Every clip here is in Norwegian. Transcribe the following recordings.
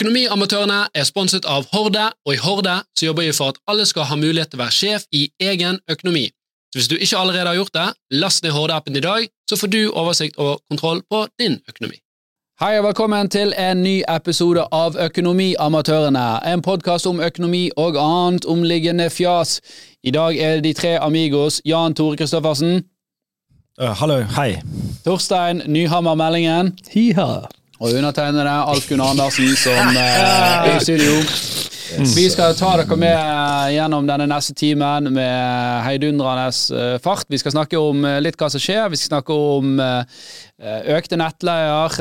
Økonomiamatørene er sponset av Horde, og i Horde så jobber vi for at alle skal ha mulighet til å være sjef i egen økonomi. Så hvis du ikke allerede har gjort det, last ned Horde-appen i dag, så får du oversikt og kontroll på din økonomi. Hei og velkommen til en ny episode av Økonomiamatørene, en podkast om økonomi og annet omliggende fjas. I dag er det de tre amigos Jan Tore Kristoffersen, Uh, hallo, hei. Torstein Nyhammer Meldingen Hiha. Og undertegnede Alf Gunnar Andersen som eh, er i studio. Vi skal ta dere med eh, gjennom denne neste timen med heidundrende eh, fart. Vi skal snakke om litt hva som skjer. Vi skal snakke om økte nettleier,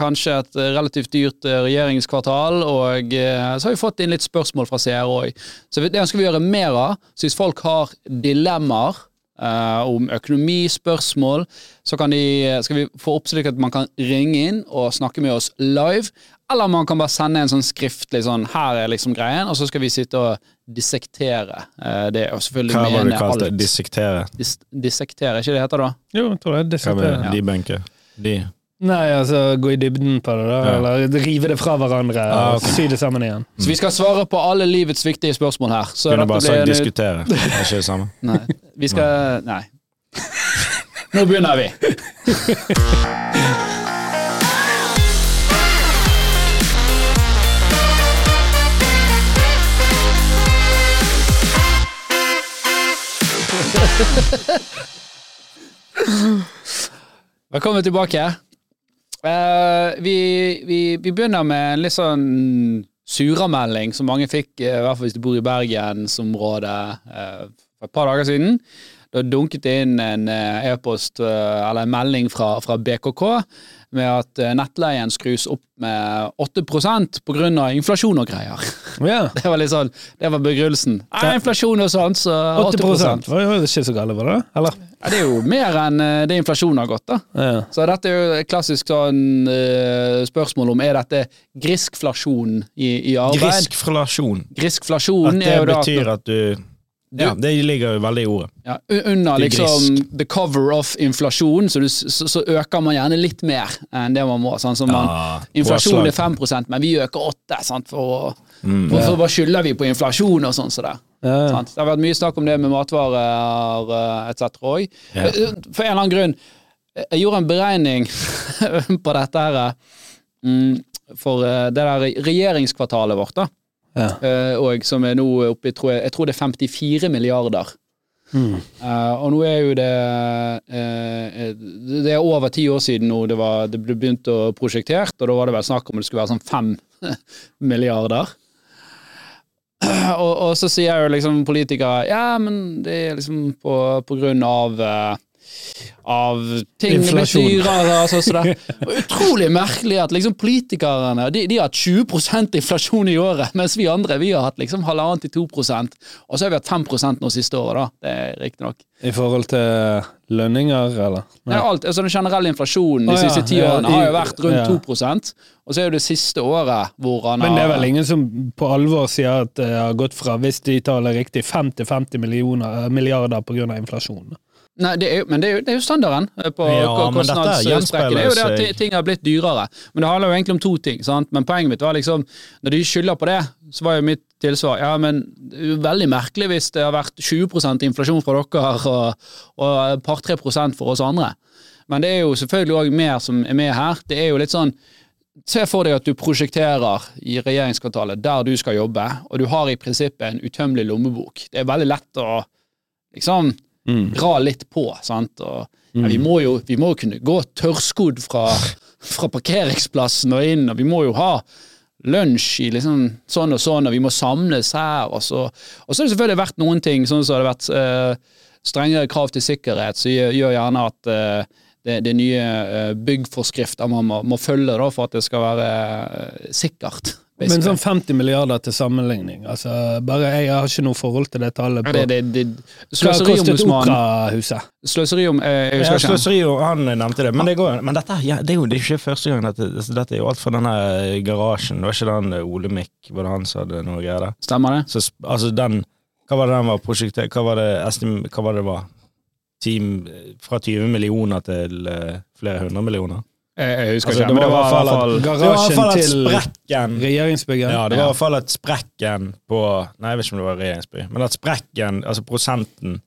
kanskje et relativt dyrt regjeringskvartal, og så har vi fått inn litt spørsmål fra seere òg. Så det ønsker vi å gjøre mer av. Så hvis folk har dilemmaer eh, om økonomispørsmål, så kan de, skal vi få opp slik at man kan ringe inn og snakke med oss live. Eller man kan bare sende en sånn skriftlig sånn 'her er liksom greien', og så skal vi sitte og dissektere uh, det. Og selvfølgelig Hva var det du kalte det? Dissektere? Dis dissektere, ikke det heter da? Jo, jeg tror det er dissektere. debunke? De. Nei, altså gå i dybden på det, da. Ja. Eller rive det fra hverandre Ah, og ok. sy det sammen igjen. Så vi skal svare på alle livets viktige spørsmål her. Så Kunne bare sagt en- diskutere. Det er ikke det samme. Nei. Vi skal Nei. Nå begynner vi. Velkommen tilbake. Eh, vi, vi, vi begynner med en litt sånn suramelding som mange fikk, eh, i hvert fall hvis du bor i bergensområdet, uh, for et par dager siden. Da dunket det inn en e-post uh, eller en melding fra, fra BKK med at eh, nettleien skrus opp med 8% på grunn av inflasjon og greier. Ja. Det var litt sånn, det var begrunnelsen. Ja, inflasjon og sånn, så 8 Det var jo ikke så galt, var det? Eller? ja, Det er jo mer enn eh, det inflasjonen har gått, da. Ja. Så dette er jo et klassisk sånn eh, spørsmål om er dette griskflasjon i, i arbeid. Griskflasjon. Griskflasjon At det betyr at du Ja, det ligger jo veldig i ordet. ja, under er liksom the cover of inflasjon, så, du, så, så øker man gjerne litt mer enn det man må. Sånn så man, Ja, inflasjon er påslag. 5 men vi øker 8 sant, for å Mm. for, for bare skylder vi på inflasjon og sånn Så det. Ja. Sant? Det har vært mye snakk om det med matvarer eh, etc. òg. Ja. For en eller annen grunn. Jeg gjorde en beregning på dette her mm, for eh, det der regjeringskvartalet vårt, da. Ja. Eh, og som er nå oppe i tror jeg, jeg tror det er 54 milliarder. Mm. Eh, og nå er jo det eh, Det er over ti år siden nå det, var, det ble begynt å prosjektert, og da var det vel snakk om det skulle være sånn fem milliarder. Og, og så sier jo liksom politikere ja, men det er liksom på, på grunn av eh, av ting Inflasjon. dyrere. Altså, er utrolig merkelig at liksom politikerne de, de har hatt 20% inflasjon i året, mens vi andre vi har hatt liksom halvannet til 2% Og så har vi hatt 5% nå siste året, da. Det er riktignok. I forhold til lønninger, eller? Nei, alt, altså Den generelle inflasjonen de ah, siste ti ja, årene har jo vært rundt ja. 2% og så er jo det siste året hvor han har Men det er vel ingen som på alvor sier at det har gått fra, hvis de taler riktig, 5 til 50 millioner, eh, milliarder pga. inflasjon. Nei, det er men det er jo, det er jo standarden eh, på Ja, kostnadssprekken. Det er jo det at ting har blitt dyrere. Men det handler jo egentlig om to ting. sant? Men poenget mitt var liksom, når de skylder på det, så var jo mitt tilsvar ja, men det er jo veldig merkelig hvis det har vært 20 inflasjon fra dere og, og par-tre prosent for oss andre. Men det er jo selvfølgelig òg mer som er med her. Det er jo litt sånn Se for deg at du prosjekterer i regjeringskvartalet der du skal jobbe, og du har i prinsippet en utømmelig lommebok. Det er veldig lett å liksom dra litt på, sant. Og, ja, vi, må jo, vi må jo kunne gå tørrskodd fra, fra parkeringsplassen og inn, og vi må jo ha lunsj i liksom sånn og sånn, og vi må samles her, og så Og så har det selvfølgelig vært noen ting, sånn som det har vært uh, strengere krav til sikkerhet, som gjør, gjerne at uh, det, det nye eh, byggforskrifter man må, må følge da, for at det skal være eh, sikkert. Men sånn 50 milliarder til sammenligning, altså bare jeg har ikke noe forhold til det tallet Ja, det, det, det, Sløseriombudsmannen? Sløseri om eh, Jeg Ja, husker sløseri, om, han nevnte det. Men, det går, men dette, ja, det er jo det er ikke første gang. Dette, altså, dette er jo alt fra denne garasjen. Det var ikke den eh, Olemic, var det han som hadde noe greier der? Stemmer det? Så, altså den Hva var det den var prosjektert Hva var det, estim, hva var det var? Team, fra 20 millioner til eh, flere hundre millioner? Jeg, jeg husker Altså, ikke, men det var i hvert fall det var i hvert fall at Garasjen til sprekken regjeringsbygget. Ja, det var i hvert fall at sprekken på Nei, jeg vet ikke om det var regjeringsbygget, men at sprekken, altså prosenten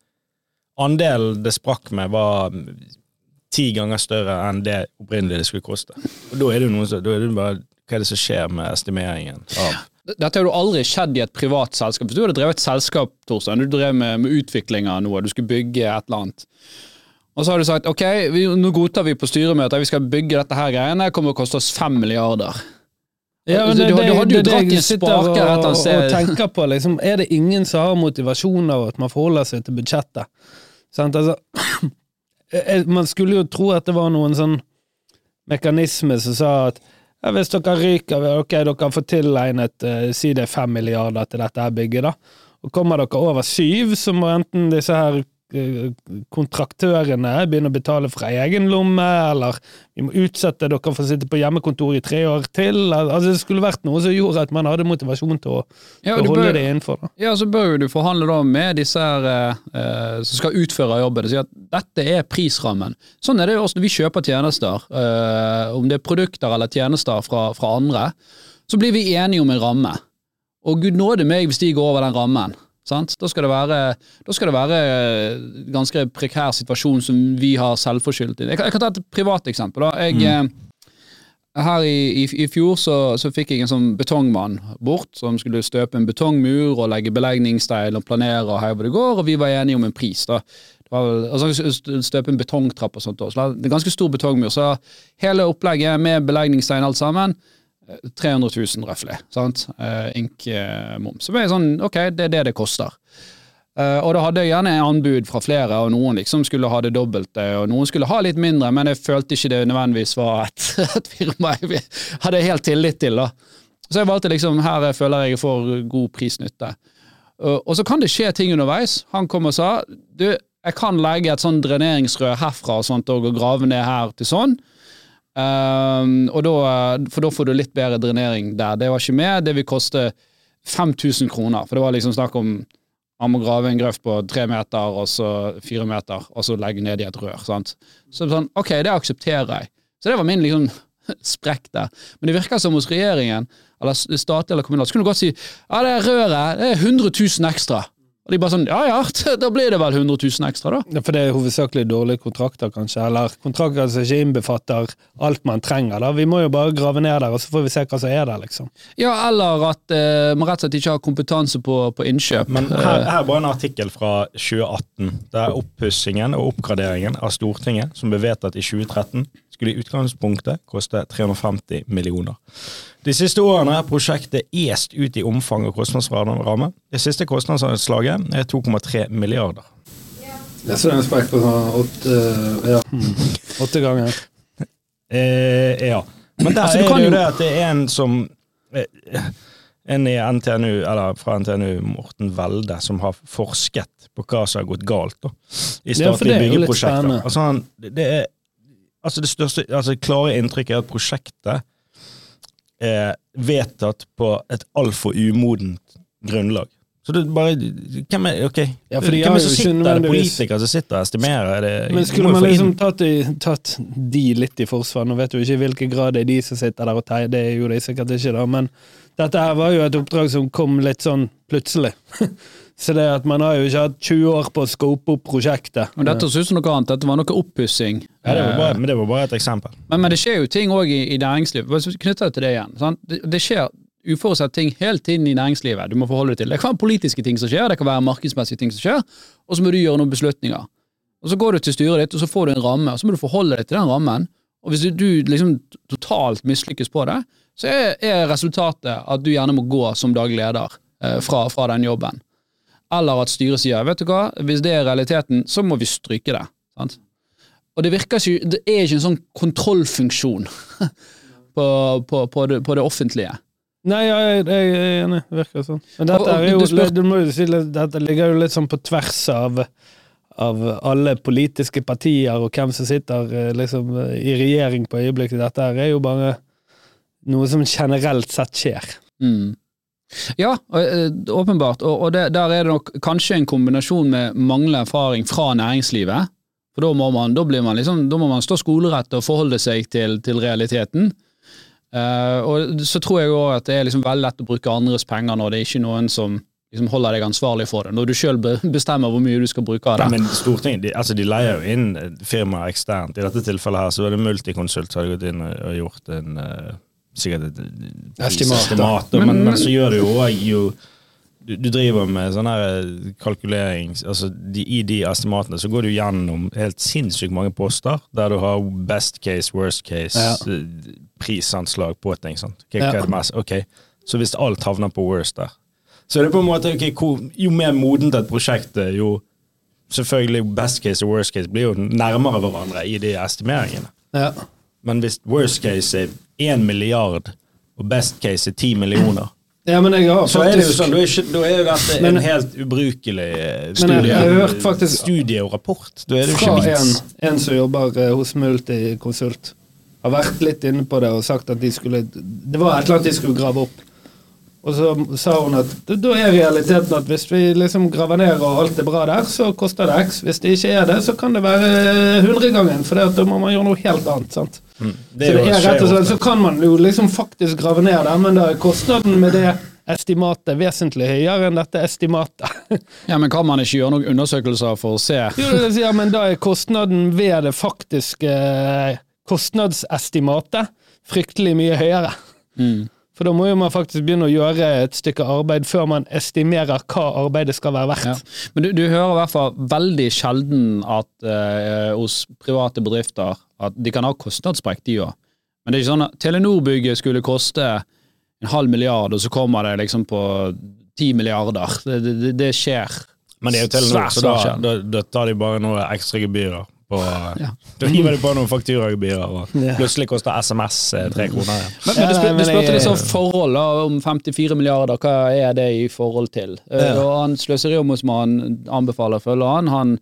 Andelen det sprakk med, var ti ganger større enn det opprinnelig det skulle koste. Og da er det jo noe som Da er det bare Hva er det som skjer med estimeringen av Dette har jo aldri skjedd i et privat selskap. Hvis du hadde drevet et selskap, Torstein, du drev med, med utvikling av noe, du skulle bygge et eller annet. Og så har du sagt ok, vi, nå godtar vi på styremøtet vi skal bygge dette her greiene, det kommer til å koste oss fem milliarder. Ja, men det, du- du, du hadde jo dratt i spaker et eller annet og, tenker på. Liksom, er det ingen som har motivasjon av at man forholder seg til budsjettet? Sant? Altså, man skulle jo tro at det var noen sånn mekanisme som sa at ja, hvis dere ryker, ok, dere får tilegnet uh, si det er fem milliarder til dette her bygget, da. Og kommer dere over syv, så må enten disse her kontraktørene begynner å betale fra egen lomme, eller vi må utsette dere for å sitte på hjemmekontor i tre år til. Altså, det skulle vært noe som gjorde at man hadde motivasjon til å, Ja, å holde bør- det innenfor. Da. Ja, så bør jo du forhandle da med disse her, eh, som skal utføre jobben. og Si at dette er prisrammen. Sånn er det jo også når vi kjøper tjenester, eh, om det er produkter eller tjenester fra, fra andre. Så blir vi enige om en ramme. Og gud nåde meg hvis de går over den rammen. Sant? Da, skal det være, da skal det være en ganske prekær situasjon som vi har selvforskyldt i. Jeg kan, jeg kan ta et privat eksempel. Da. Jeg, mm. her i, i, i fjor så, så fikk jeg en sånn betongmann bort, som skulle støpe en betongmur og legge belegningsstein og planere og her hvor det går, og vi var enige om en pris. da. Vel- altså, støpe en betongtrapp og sånt. også. Det er en ganske stor betongmur. Så hele opplegget med belegningsstein alt sammen, eh, 300 000 røftlig. sant? Eh, Ink eh, moms. Så det jeg sånn, ok, det er det det koster. Eh, og da hadde jeg gjerne anbud fra flere, og noen liksom skulle ha det dobbelte, og noen skulle ha litt mindre, men jeg følte ikke det nødvendigvis var et, et firma jeg hadde helt tillit til. da. Så jeg valgte liksom, her jeg føler jeg får god prisnytte. Og så kan det skje ting underveis. Han kom og sa du, jeg kan legge et sånn dreneringsrør herfra og sånt, og grave ned her til sånn. Ehm, og da, for da får du litt bedre drenering der. Det var ikke med. Det vil koste 5000 kroner. For det var liksom snakk om han må grave en grøft på tre meter, og så fire meter, og så legge ned i et rør. sant? Så sånn, ok, det aksepterer jeg. Så det var min liksom sprekk der. Men det virker som hos regjeringen, eller statlig eller kommunalt, så kunne du godt si ja, det er røret, det er 100 000 ekstra. Og de bare sånn, ja ja, da blir det vel 100 000 ekstra, da. Ja, For det er hovedsakelig dårlige kontrakter, kanskje, eller kontrakter som ikke innbefatter alt man trenger. da. Vi må jo bare grave ned der, og så får vi se hva som er der, liksom. Ja, eller at eh, man rett og slett ikke har kompetanse på, på innkjøp. Men her, her er bare en artikkel fra 2018. Det er oppussingen og oppgraderingen av Stortinget, som ble vedtatt i 2013, skulle i utgangspunktet koste 350 millioner. De siste årene er prosjektet est ut i omfang og kostnadsramme. Det siste kostnadsanslaget er 2,3 milliarder. Jeg så en spekk på sånn åtte, ja, åtte ganger. Eh, ja. Men der Altså, er det jo det at det er en som eh, En i NTNU, eller fra NTNU, Morten Welde, som har forsket på hva som har gått galt da, i statlige ja, byggeprosjekter. Altså, han, det er Altså det største, altså klare inntrykket er at prosjektet er vedtatt på et altfor umodent grunnlag. Så det er bare Hvem er Ok, Ja, hvem er som sitter? Er det politikere som sitter og estimerer? Er det, Men skulle man liksom tatt, tatt de litt i forsvar Nå vet du ikke i hvilken grad det er de som sitter der og teier, det jo de sikkert ikke, da, men dette her var jo et oppdrag som kom litt sånn plutselig. Så det at man har jo ikke hatt 20 år på å scope opp prosjektet. Men dette så ut som noe annet. Dette var noe oppussing. ja, det var Eh, bare, Men det var bare et eksempel. Men, men det skjer jo ting òg i, i næringsliv. Knytta til det igjen. Sant? Det, det skjer uforutsett ting helt inn i næringslivet. Du må forholde deg til. Det kan være politiske ting som skjer, det kan være markedsmessige ting som skjer, og så må du gjøre noen beslutninger. Og Så går du til styret ditt, og så får du en ramme, og så må du forholde deg til den rammen. Og hvis du, du liksom totalt mislykkes på det, så er, er resultatet at du gjerne må gå som daglig leder eh, fra, fra den jobben. Eller at styret sier vet du hva, hvis det er realiteten, så må vi stryke det. Sant? Og det virker ikke, det er ikke en sånn kontrollfunksjon på, på, på, det, på det offentlige. Nei, jeg, jeg, jeg er enig. Det virker sånn. Men dette, jo, jo si, dette ligger jo litt sånn på tvers av av alle politiske partier og hvem som sitter eh, liksom, i regjering på øyeblikket. Dette er jo bare noe som generelt sett skjer. Mm. Ja, eh, åpenbart. Og, og det, der er det nok kanskje en kombinasjon med manglende erfaring fra næringslivet. For da må man, da man liksom, da må man stå skolerett og forholde seg til, til realiteten. Uh, og så tror jeg òg at det er liksom veldig lett å bruke andres penger når det er ikke noen som liksom holder deg ansvarlig for det. Når du sjøl bestemmer hvor mye du skal bruke av det. Nei, men Stortinget de, altså de leier jo inn firmaer eksternt. I dette tilfellet her så var det Multiconsult som hadde gått inn og gjort en eh, sikkert et Estimat, da, men, men så gjør det jo òg jo du, du driver med sånn her eh, kalkulering altså de, I de estimatene så går du gjennom helt sinnssykt mange poster, der du har best case, worst case, Ja. eh, prisanslag på ting. Sant? Ok, hva Ja. er det mest? Ok, Så hvis alt havner på worst der, så er det på en måte okay, hvor, Jo mer modent et prosjekt er, jo selvfølgelig best case og worst case blir jo nærmere hverandre i de estimeringene. Ja. Men hvis worst case er én milliard, og best case er ti millioner ja, men jeg har så er det jo sånn, da er, jo dette en helt ubrukelig studie, Men jeg- har hørt faktisk- studie og rapport. Da er det jo ikke en, vits. en som jobber eh, hos Multiconsult, har vært litt inne på det og sagt at de skulle Det var et eller annet de skulle grave opp. Og så sa hun at da- er realiteten at hvis vi liksom graver ned og alt er bra der, så koster det X. Hvis det ikke er det, så kan det være hundregangen, for da må man gjøre noe helt annet. sant? Mm. så det er rett og slett. Så kan man jo liksom faktisk grave ned der, men da er kostnaden med det estimatet vesentlig høyere enn dette estimatet. Ja, Men kan man ikke gjøre noen undersøkelser for å se Jo, det sier, men da er kostnaden ved det faktiske eh, kostnadsestimatet fryktelig mye høyere. mm. For da må jo man faktisk begynne å gjøre et stykke arbeid før man estimerer hva arbeidet skal være verdt. Ja. Men du, du hører i hvert fall veldig sjelden at eh, hos private bedrifter at de kan ha kostnadssprekk, de òg. Men det er ikke sånn at Telenor-bygget skulle koste en halv milliard, og så kommer det liksom på ti milliarder. Det, det, det skjer. Men det er jo Telenor, så da, da, da tar de bare noen ekstra gebyrer. På, Ja. Da hiver de på noen fakturagebyrer, og Ja. plutselig koster SMS eh, tre kroner. Men, men du, spør, du spurte litt sånn forhold om 54 milliarder, hva er det i forhold til? Eh, Ja. Og han Sløseriombudsmannen anbefaler å følge han. han.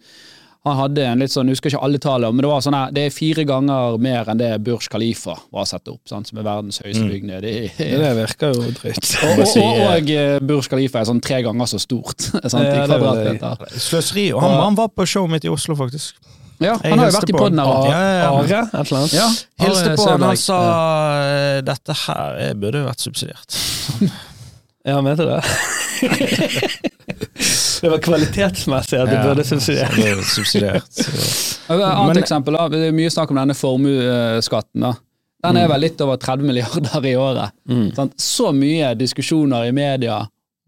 Han hadde en litt sånn, jeg husker ikke alle tallene, men det var sånn her, det er fire ganger mer enn det Burj Khalifa var satt opp, sant, som er verdens høyeste bygning. Det Det virker jo drøyt. og, og, og, eh, og eh, Burj Khalifa er sånn tre ganger så stort sant, Ja, i er kvadratmeter. Sløseri. Og han, han var på showet mitt i Oslo, faktisk. Ja, han har jo vært i poden her. han. også. Ja, ja, ja. Are, et eller annet? Ja, Hilste på han, og sa eh, dette her eh, burde jo vært subsidiert. Ja, han mente det. det var kvalitetsmessig at det Ja, burde subsidiert. det er subsidiert. Et annet Men- eksempel, da, det er mye snakk om denne formuesskatten. da. Den er vel litt over 30 milliarder i året. Mm. Sant? Så mye diskusjoner i media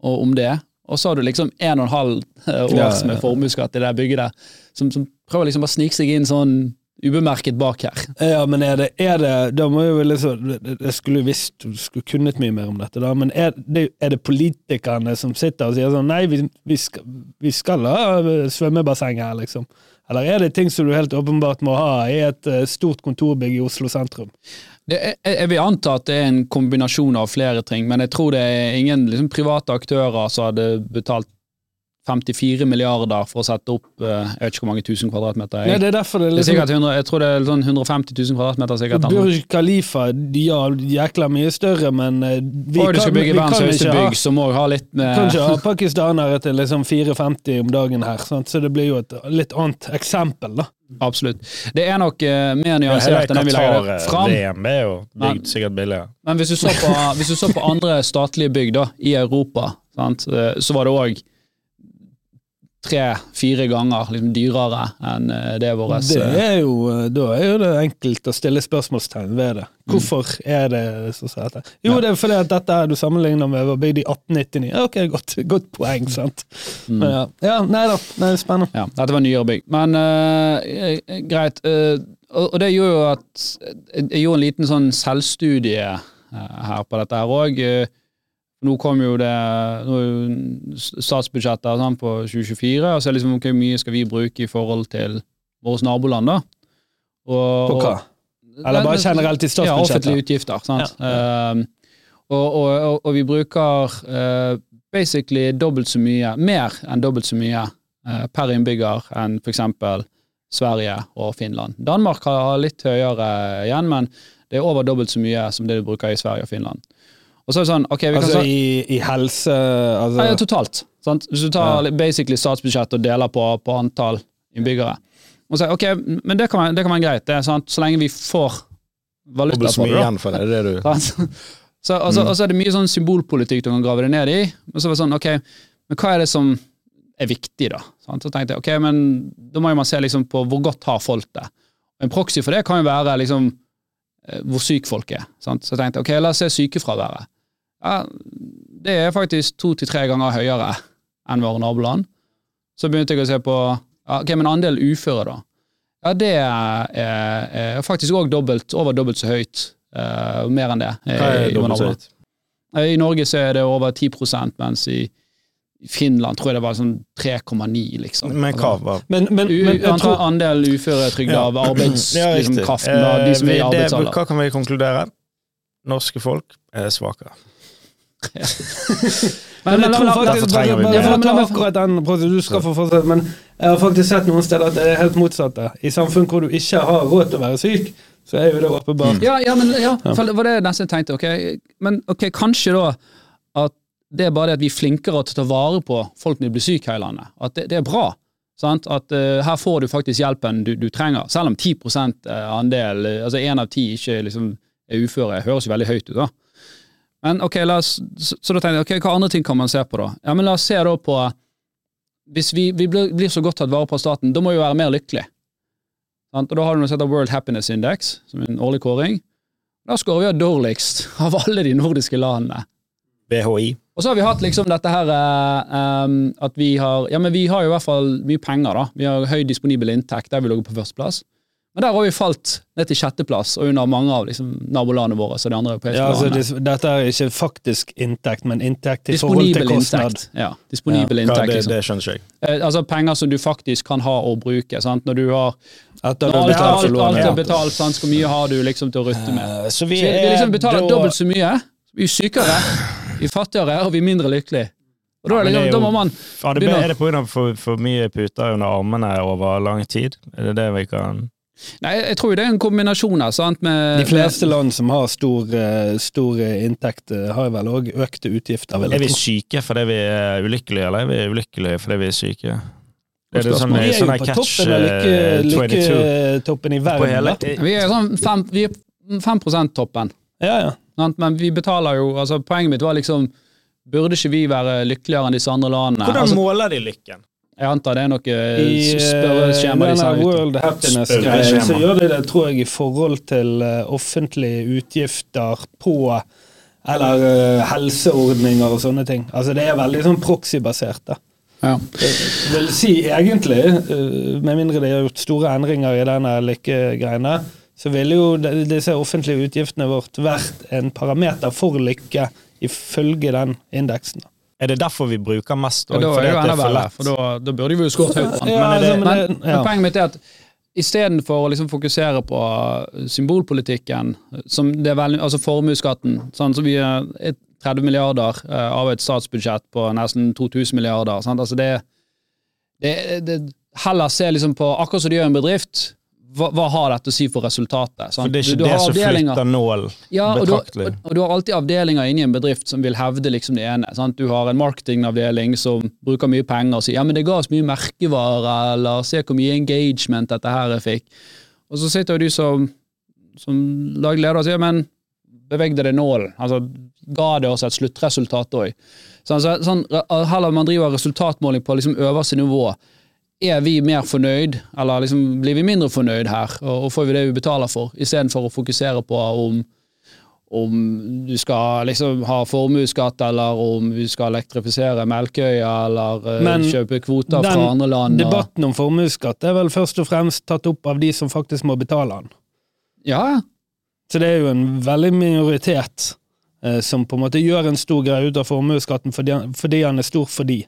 og om det, og så har du liksom en og en halv eh, Ja, års ja. med formuesskatt i det bygget der, som, som prøver liksom å snike seg inn sånn ubemerket bak her. Ja, men er det, er det Da må jo liksom Jeg skulle visst skulle kunnet mye mer om dette, da, men er det, er det politikerne som sitter og sier sånn Nei, vi, vi, skal, vi skal ha svømmebasseng her, liksom. Eller er det ting som du helt åpenbart må ha i et eh, stort kontorbygg i Oslo sentrum? Er, jeg vil anta at det er en kombinasjon av flere ting, men jeg tror det er ingen liksom, private aktører som hadde betalt 54 milliarder for å sette opp eh, jeg vet ikke hvor mange tusen kvadratmeter. Nei, Jeg, det er derfor det det er liksom sikkert 100, jeg tror det er sånn 150 000 kvadratmeter. sikkert. Burj Khalifa, de er jækla mye større, men eh, vi Og du skal bygge vi verdens kan høyeste bygg, du ha litt med kan ikke ha pakistanere til liksom 4,50 om dagen her, sant? så det blir jo et litt annet eksempel, da. Absolutt. Det er nok uh, mer nyansert enn det vi legger det fram. Qatar-VM er jo Men- bygd sikkert billigere. Men hvis du så på, hvis du så på andre statlige bygg da, i Europa, sant, så var det òg tre-fire ganger liksom, dyrere enn eh, det våre Det er jo, eh, da er jo det enkelt å stille spørsmålstegn ved det. Hvorfor er det så sånn Så Jo, det er fordi at dette er du sammenligner med var bygd i 1899. Ok, godt, godt poeng, sant. Men ja. ja, nei da. Nei, det er spennende. Ja, dette var nyere bygg. Men eh, eh, greit. Uh, og, det gjør jo at Jeg gjorde en liten sånn selvstudie uh, her på dette her òg. Nå kom jo det nå er jo statsbudsjettet sånn, på 2024, og så er det liksom hvor mye skal vi bruke i forhold til våre naboland, da? Og, På hva? Eller bare generelt i statsbudsjettet? Ja, offentlige utgifter. Sant? Ehm, og, og, og, og vi bruker uh, basically dobbelt så mye, mer enn dobbelt så mye uh, per innbygger enn eksempel Sverige og Finland. Danmark har litt høyere igjen, men det er over dobbelt så mye som det du bruker i Sverige og Finland. Og så er det sånn, ok, vi kan Altså i, i helse altså, Nei, ja, totalt. Sant? Hvis du tar basically statsbudsjettet og deler på, på antall innbyggere. Og si, ok, men det kan, være, det kan være greit, det sant, så lenge vi får valuta så for det. igjen for det. det er det du Sant? Så, altså, Mm. Og så er det mye sånn symbolpolitikk du kan grave deg ned i. Og så var det sånn, ok, men hva er det som er viktig, da? Sant? Så tenkte jeg, ok, men da må jo man se liksom på hvor godt har folk det. En proxy for det kan jo være liksom eh, hvor syk folk er. Sant? Så jeg tenkte ok, la oss se sykefraværet. Ja, det er faktisk to til tre ganger høyere enn våre naboland. Så begynte jeg å se på ja, ok, men andel uføre, da. Ja, det er, er, faktisk òg dobbelt, over dobbelt så høyt. Uh, mer enn det. eh, er i høyt? Eh, I Norge så er det over 10 mens i i Finland tror jeg det var sånn 3,9, liksom. Men hva var Men, men, U, men jeg tror andel uføretrygda Ja. av arbeidskraften, Ja, liksom, riktig. de som er i Eh, arbeidsalder. Hva kan vi konkludere? Norske folk er svakere. Ja, men ta la akkurat den Du skal få fortsette, men jeg har faktisk sett noen steder at det er helt motsatte. I samfunn hvor du ikke har råd til å være syk, så er jo det åpenbart. Ja, ja, men ja, for det var det jeg nesten tenkte. Okay? Men ok, kanskje da at det er bare det at vi er flinkere til å ta vare på folk når de blir syke her i landet. At det, det er bra. Sant? At uh, her får du faktisk hjelpen du, du trenger. Selv om 10% andel, eh, altså én av ti ikke liksom er uføre, høres jo veldig høyt ut, da. Men ok, oss, så, så da tenkte jeg, ok, hva andre ting kan man se på da? Ja, men la oss se da på Hvis vi, vi blir, blir så godt tatt vare på av staten, da må vi være mer lykkelige. Sant? Og da har du noe som heter World Happiness Index, som er en årlig kåring. Da skårer vi dårligst av alle de nordiske landene. BHI. Og så har vi hatt liksom dette her um, at vi har Ja, men vi har jo i hvert fall mye penger, da. Vi har høy disponibel inntekt, der vi ligger på førsteplass. Men der har vi falt ned til sjetteplass, og under mange av liksom, nabolandene våre. Så de andre europeiske Ja, altså, landene. det, dette er ikke faktisk inntekt, men inntekt i forhold til kostnad. inntekt. Ja, disponibel ja. inntekt, det, liksom. det skjønner jeg. Eh, altså penger som du faktisk kan ha og bruke. Sant? Når du har Etter når du har alt, betalt alt, alt er betalt, sant? hvor mye har du liksom til å rutte med? Uh, Så Så vi vi, vi liksom betaler da- dobbelt så mye. Vi er sykere, vi er fattigere, og vi er mindre lykkelige. Og da, Ja, er det, det er liksom, da må man Ja, det, begynner- er det pga. For, for mye puter under armene over lang tid? Er det det vi kan Nei, jeg tror jo det er en kombinasjon her, sant, med De fleste land som har stor, eh, stor eh, inntekt, eh, har vel òg økte utgifter, Vel, Er vi syke fordi vi er ulykkelige, eller er vi ulykkelige fordi vi er syke? Er det sånn. Vi er sånn jo på catch toppen av lykke- 22? lykketoppen i verden. hele. Vi er sånn fem, vi er 5 toppen, Ja, ja. men vi betaler jo altså Poenget mitt var liksom Burde ikke vi være lykkeligere enn disse andre landene? Hvordan Altså, måler de lykken? Jeg antar det er noe I eh, eh, spørreskjema de ut. World Happiness-greia så gjør de det, tror jeg, i forhold til eh, offentlige utgifter på eller helseordninger og sånne ting. Altså Det er veldig sånn proxy-basert. da. Ja. Jeg vil si egentlig, med mindre de har gjort store endringer i denne lykkegreiene, så ville jo disse offentlige utgiftene vårt vært en parameter for lykke ifølge den indeksen. Er det derfor vi bruker mest? Ja, da er det jo enda verre, for da, da burde vi jo skåret høyt. Ja, men det- Men, det- men poenget mitt er at istedenfor å liksom fokusere på symbolpolitikken, som det er veldig, altså formuesskatten sånn, så vi er 30 milliarder eh, av et statsbudsjett på nesten 2000 milliarder. Sant? Altså det, det, det Heller se liksom på, akkurat som du gjør en bedrift, hva, hva har dette å si for resultatet? Sant? For det er ikke Du- du det som flytter nål ja, og du, betraktelig. og, og du har alltid avdelinger inni en bedrift som vil hevde liksom det ene. Sant? Du har en marketingavdeling som bruker mye penger og sier ja, men det ga oss mye merkevare, eller se hvor mye engagement dette her jeg fikk. Og så sitter du som, som laglig leder og sier men bevegde det nålen? Altså, ga det oss et sluttresultat òg? Sånn, sånn, heller man driver resultatmåling på liksom øverste nivå. Er vi mer fornøyd, eller liksom blir vi mindre fornøyd her, og, og får vi det vi betaler for, istedenfor å fokusere på om om du skal liksom ha formuesskatt, eller om vi skal elektrifisere Melkøya, eller eh, Men kjøpe kvoter fra andre land. og- Debatten om formuesskatt er vel først og fremst tatt opp av de som faktisk må betale den. Ja, Så det er jo en veldig minoritet eh, som på en måte gjør en stor greie ut av formuesskatten fordi, fordi han er stor for de.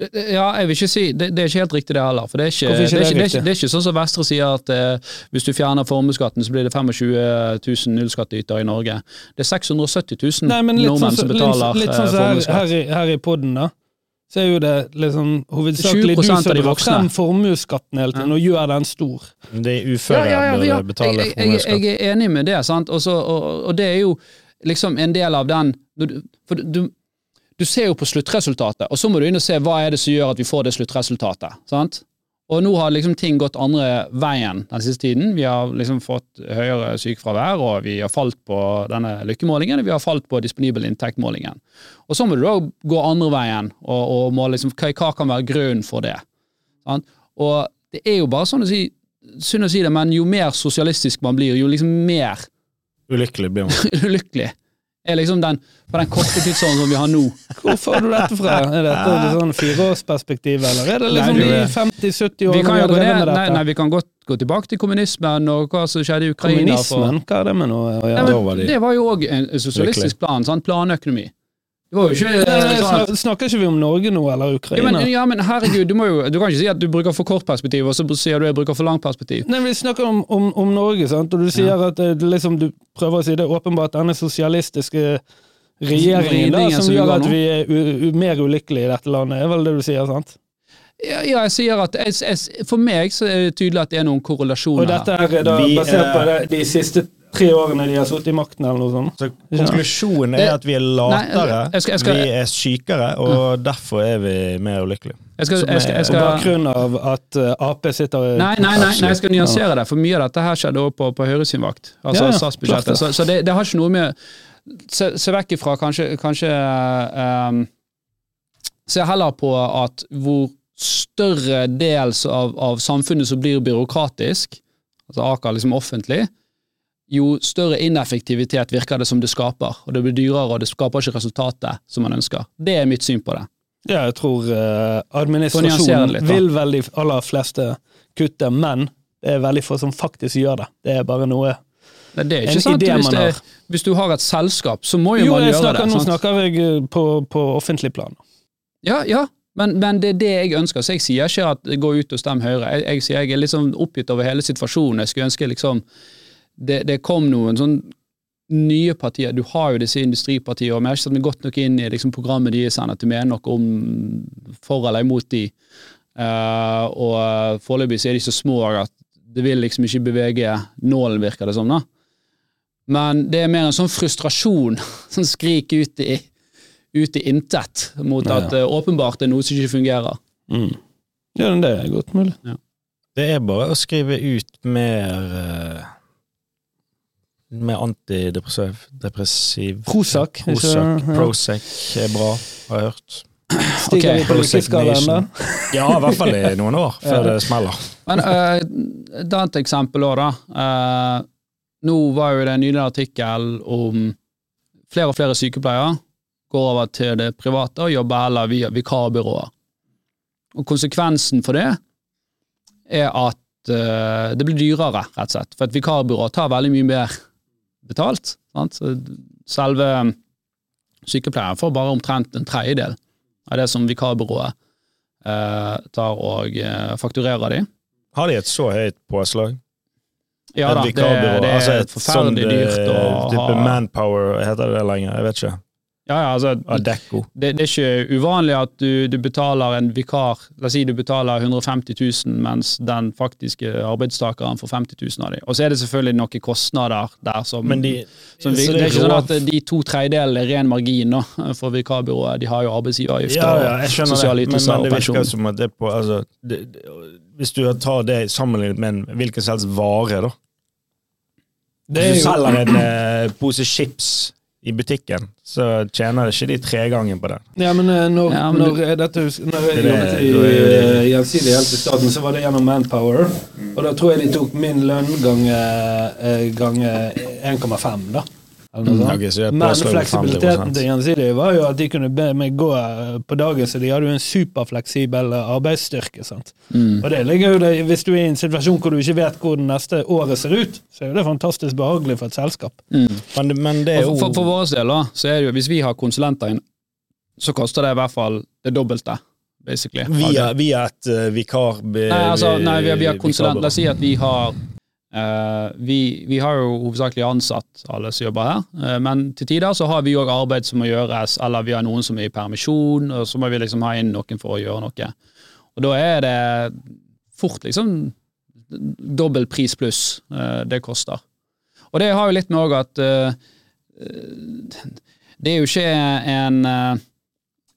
Ja, jeg vil ikke si, det, det er ikke helt riktig det heller. For det er ikke, det er ikke, det er ikke, det er ikke sånn som Vestre sier at eh, hvis du fjerner formuesskatten, så blir det 25 000 nullskattytere i Norge. Det er 670 000 Nei, men sånn, nordmenn som- betaler litt, litt eh, sånn her, formuesskatt. her, her i podden, da. Så er jo det liksom hovedsakelig du av som drar frem formuesskatten hele tiden, og gjør den stor. De uføre burde betale formuesskatt. jeg, jeg, jeg er enig med det, sant? Også, og, og det er jo liksom en del av den For du, du ser jo på sluttresultatet, og så må du inn og se hva er det som gjør at vi får det sluttresultatet. sant? Og nå har liksom ting gått andre veien den siste tiden. Vi har liksom fått høyere sykefravær, og vi har falt på denne lykkemålingen, og vi har falt på disponibel inntekt-målingen. Og så må du da gå andre veien, og, og må liksom, hva, hva kan være grunnen for det? Sant? Og det er jo bare sånn å si, synd å si det, men jo mer sosialistisk man blir, jo liksom mer Ulykkelig blir man. ulykkelig er liksom den, på den korte tidsånden som vi har nå. Hvor får du dette fra? Er dette et sånn fireårsperspektiv, eller er det liksom Nei, de 50-70 Vi kan, årene jo gå drevet ned, med nei, dette? nei, vi kan godt gå tilbake til kommunismen og hva som skjedde i Ukraina. for- Kommunismen, hva er det med noe å Ja, gjøre? Men, det var jo òg en sosialistisk plan. Sant? Planøkonomi. Det var jo ikke Nei, nei, sånn at... Snakker ikke vi om Norge nå, eller ja Ukraina? men, ja, men herregud, du, jo, du kan ikke si at du bruker for kort perspektiv, og så sier du at jeg bruker for langt perspektiv. Nei, Vi snakker om, om, om Norge, sant? og du sier at eh, liksom, du prøver å si det åpenbart denne sosialistiske regjeringen da, som som gjør at vi er mer ulykkelige i dette landet, er vel det du sier? sant? Ja, ja, jeg sier at jeg, jeg, For meg så er det tydelig at det er noen korrelasjoner Og dette er da basert på eh, de siste tre årene de har sittet i makten, eller noe sånt? Så konklusjonen er at vi er latere, jeg skal- jeg skal- vi er sykere, og derfor er vi mer ulykkelige. Jeg skal, jeg skal, jeg skal, På bakgrunn av at eh, Ap sitter Nei, nei, nei, nei, jeg skal nyansere det, for mye av dette her skjedde også på, på Høyre sin vakt. Altså Ja, ja, statsbudsjettet. Så, så det, det har ikke noe med Se, se vekk ifra kanskje, kanskje um, Se heller på at hvor større del av, av samfunnet som blir byråkratisk, altså Aker liksom offentlig, jo større ineffektivitet virker det som det skaper. Og det blir dyrere, og det skaper ikke resultatet som man ønsker. Det er mitt syn på det. Ja, jeg tror eh, administrasjonen litt, vil vel de aller fleste kutte, men det er veldig få som faktisk gjør det. Det er bare noe Nei, det er En ikke sant. idé Hvis, har. hvis du har et selskap, så må jo, Jo, man gjøre snakker, det. nå snakker jeg eh, på, på offentlig plan. Ja, ja. Men, men det er det jeg ønsker. Så jeg sier ikke at gå ut og stem Høyre. Jeg, jeg sier jeg er sånn oppgitt over hele situasjonen. Jeg skulle ønske liksom det, det kom noen sånn nye partier. Du har jo disse industripartiene, og vi har ikke satt meg godt nok inn i liksom, programmet deres at du mener noe om for eller imot de. Uh, og foreløpig så er de så små at det vil liksom ikke bevege nålen, virker det som. da. Men det er mer en sånn frustrasjon som skriker ut i, ut i intet, mot Ja, ja. at det åpenbart er noe som ikke fungerer. Ja, det er godt mulig. Det er bare å skrive ut mer eh, Mer antidepressiv depressiv, Prozac. Prozac. ja. Prozac er bra, har jeg hørt. Stiger Ok, vi på lykkeskalaen da? Nation. Ja, i hvert fall i noen år, før det smeller. Men uh, et annet eksempel òg, da. Eh, nå var jo det en nylig artikkel om flere og flere sykepleiere går over til det private og jobber heller via vikarbyråer. Og konsekvensen for det er at eh, det blir dyrere, rett og slett. For et vikarbyrå tar veldig mye mer betalt. Sant? Selve sykepleieren får bare omtrent en tredjedel av det som vikarbyrået eh, tar og eh, fakturerer de. Har de et så høyt påslag? Ja da, det, det, er altså et forferdelig sånn, dyrt å eh, ha. manpower, heter det det lenger? Jeg vet ikke. Ja, ja, altså, det, det er ikke uvanlig at du, du betaler en vikar La oss si du betaler 150 000, mens den faktiske arbeidstakeren får 50 000 av dem. Og så er det selvfølgelig noen kostnader der som, Men de, som vi, så Det er ikke sånn at de to tredjedelene er ren margin nå, for vikarbyrået. De har jo arbeidsgiveravgifter ja, ja, og sosiale ytelser men, ytelser men det virker som at det er på altså, det, det, Hvis du tar det sammenlignet med en hvilken som helst vare, da. Det Hvis jo... du selger en eh, pose chips i butikken, så tjener ikke de tregangen på det. ja, men eh, når, Ja, men når, du, dette, når jeg Det jobbet det- i er det- eh, Gjensidig Hjelp i staten, så var det gjennom Manpower. Og da tror jeg de tok min lønn gange, gange 1,5, da. Men fleksibiliteten 50%. til Gjensidige var jo at de kunne be meg gå eh, på dagen, så de hadde jo en superfleksibel eh, arbeidsstyrke. sant? Mm. Og det ligger jo det, Hvis du er i en situasjon hvor du ikke vet hvordan neste året ser ut, så er jo det fantastisk behagelig for et selskap. Mm. Men, men det er jo for, for, for vår del, da, så er det jo, hvis vi har konsulenter inn, så koster det i hvert fall det dobbelte, basically. via, via et uh, vikar... Nei, altså, nei vi, har- vi har konsulent. La oss si at vi har eh, vi, vi har jo hovedsakelig ansatt alle som jobber her, uh, men til tider så har vi òg arbeid som må gjøres, eller vi har noen som er i permisjon, og så må vi liksom ha inn noen for å gjøre noe. Og da er det fort liksom dobbel pris pluss uh, det koster. Og det har jo litt med òg at det er jo ikke en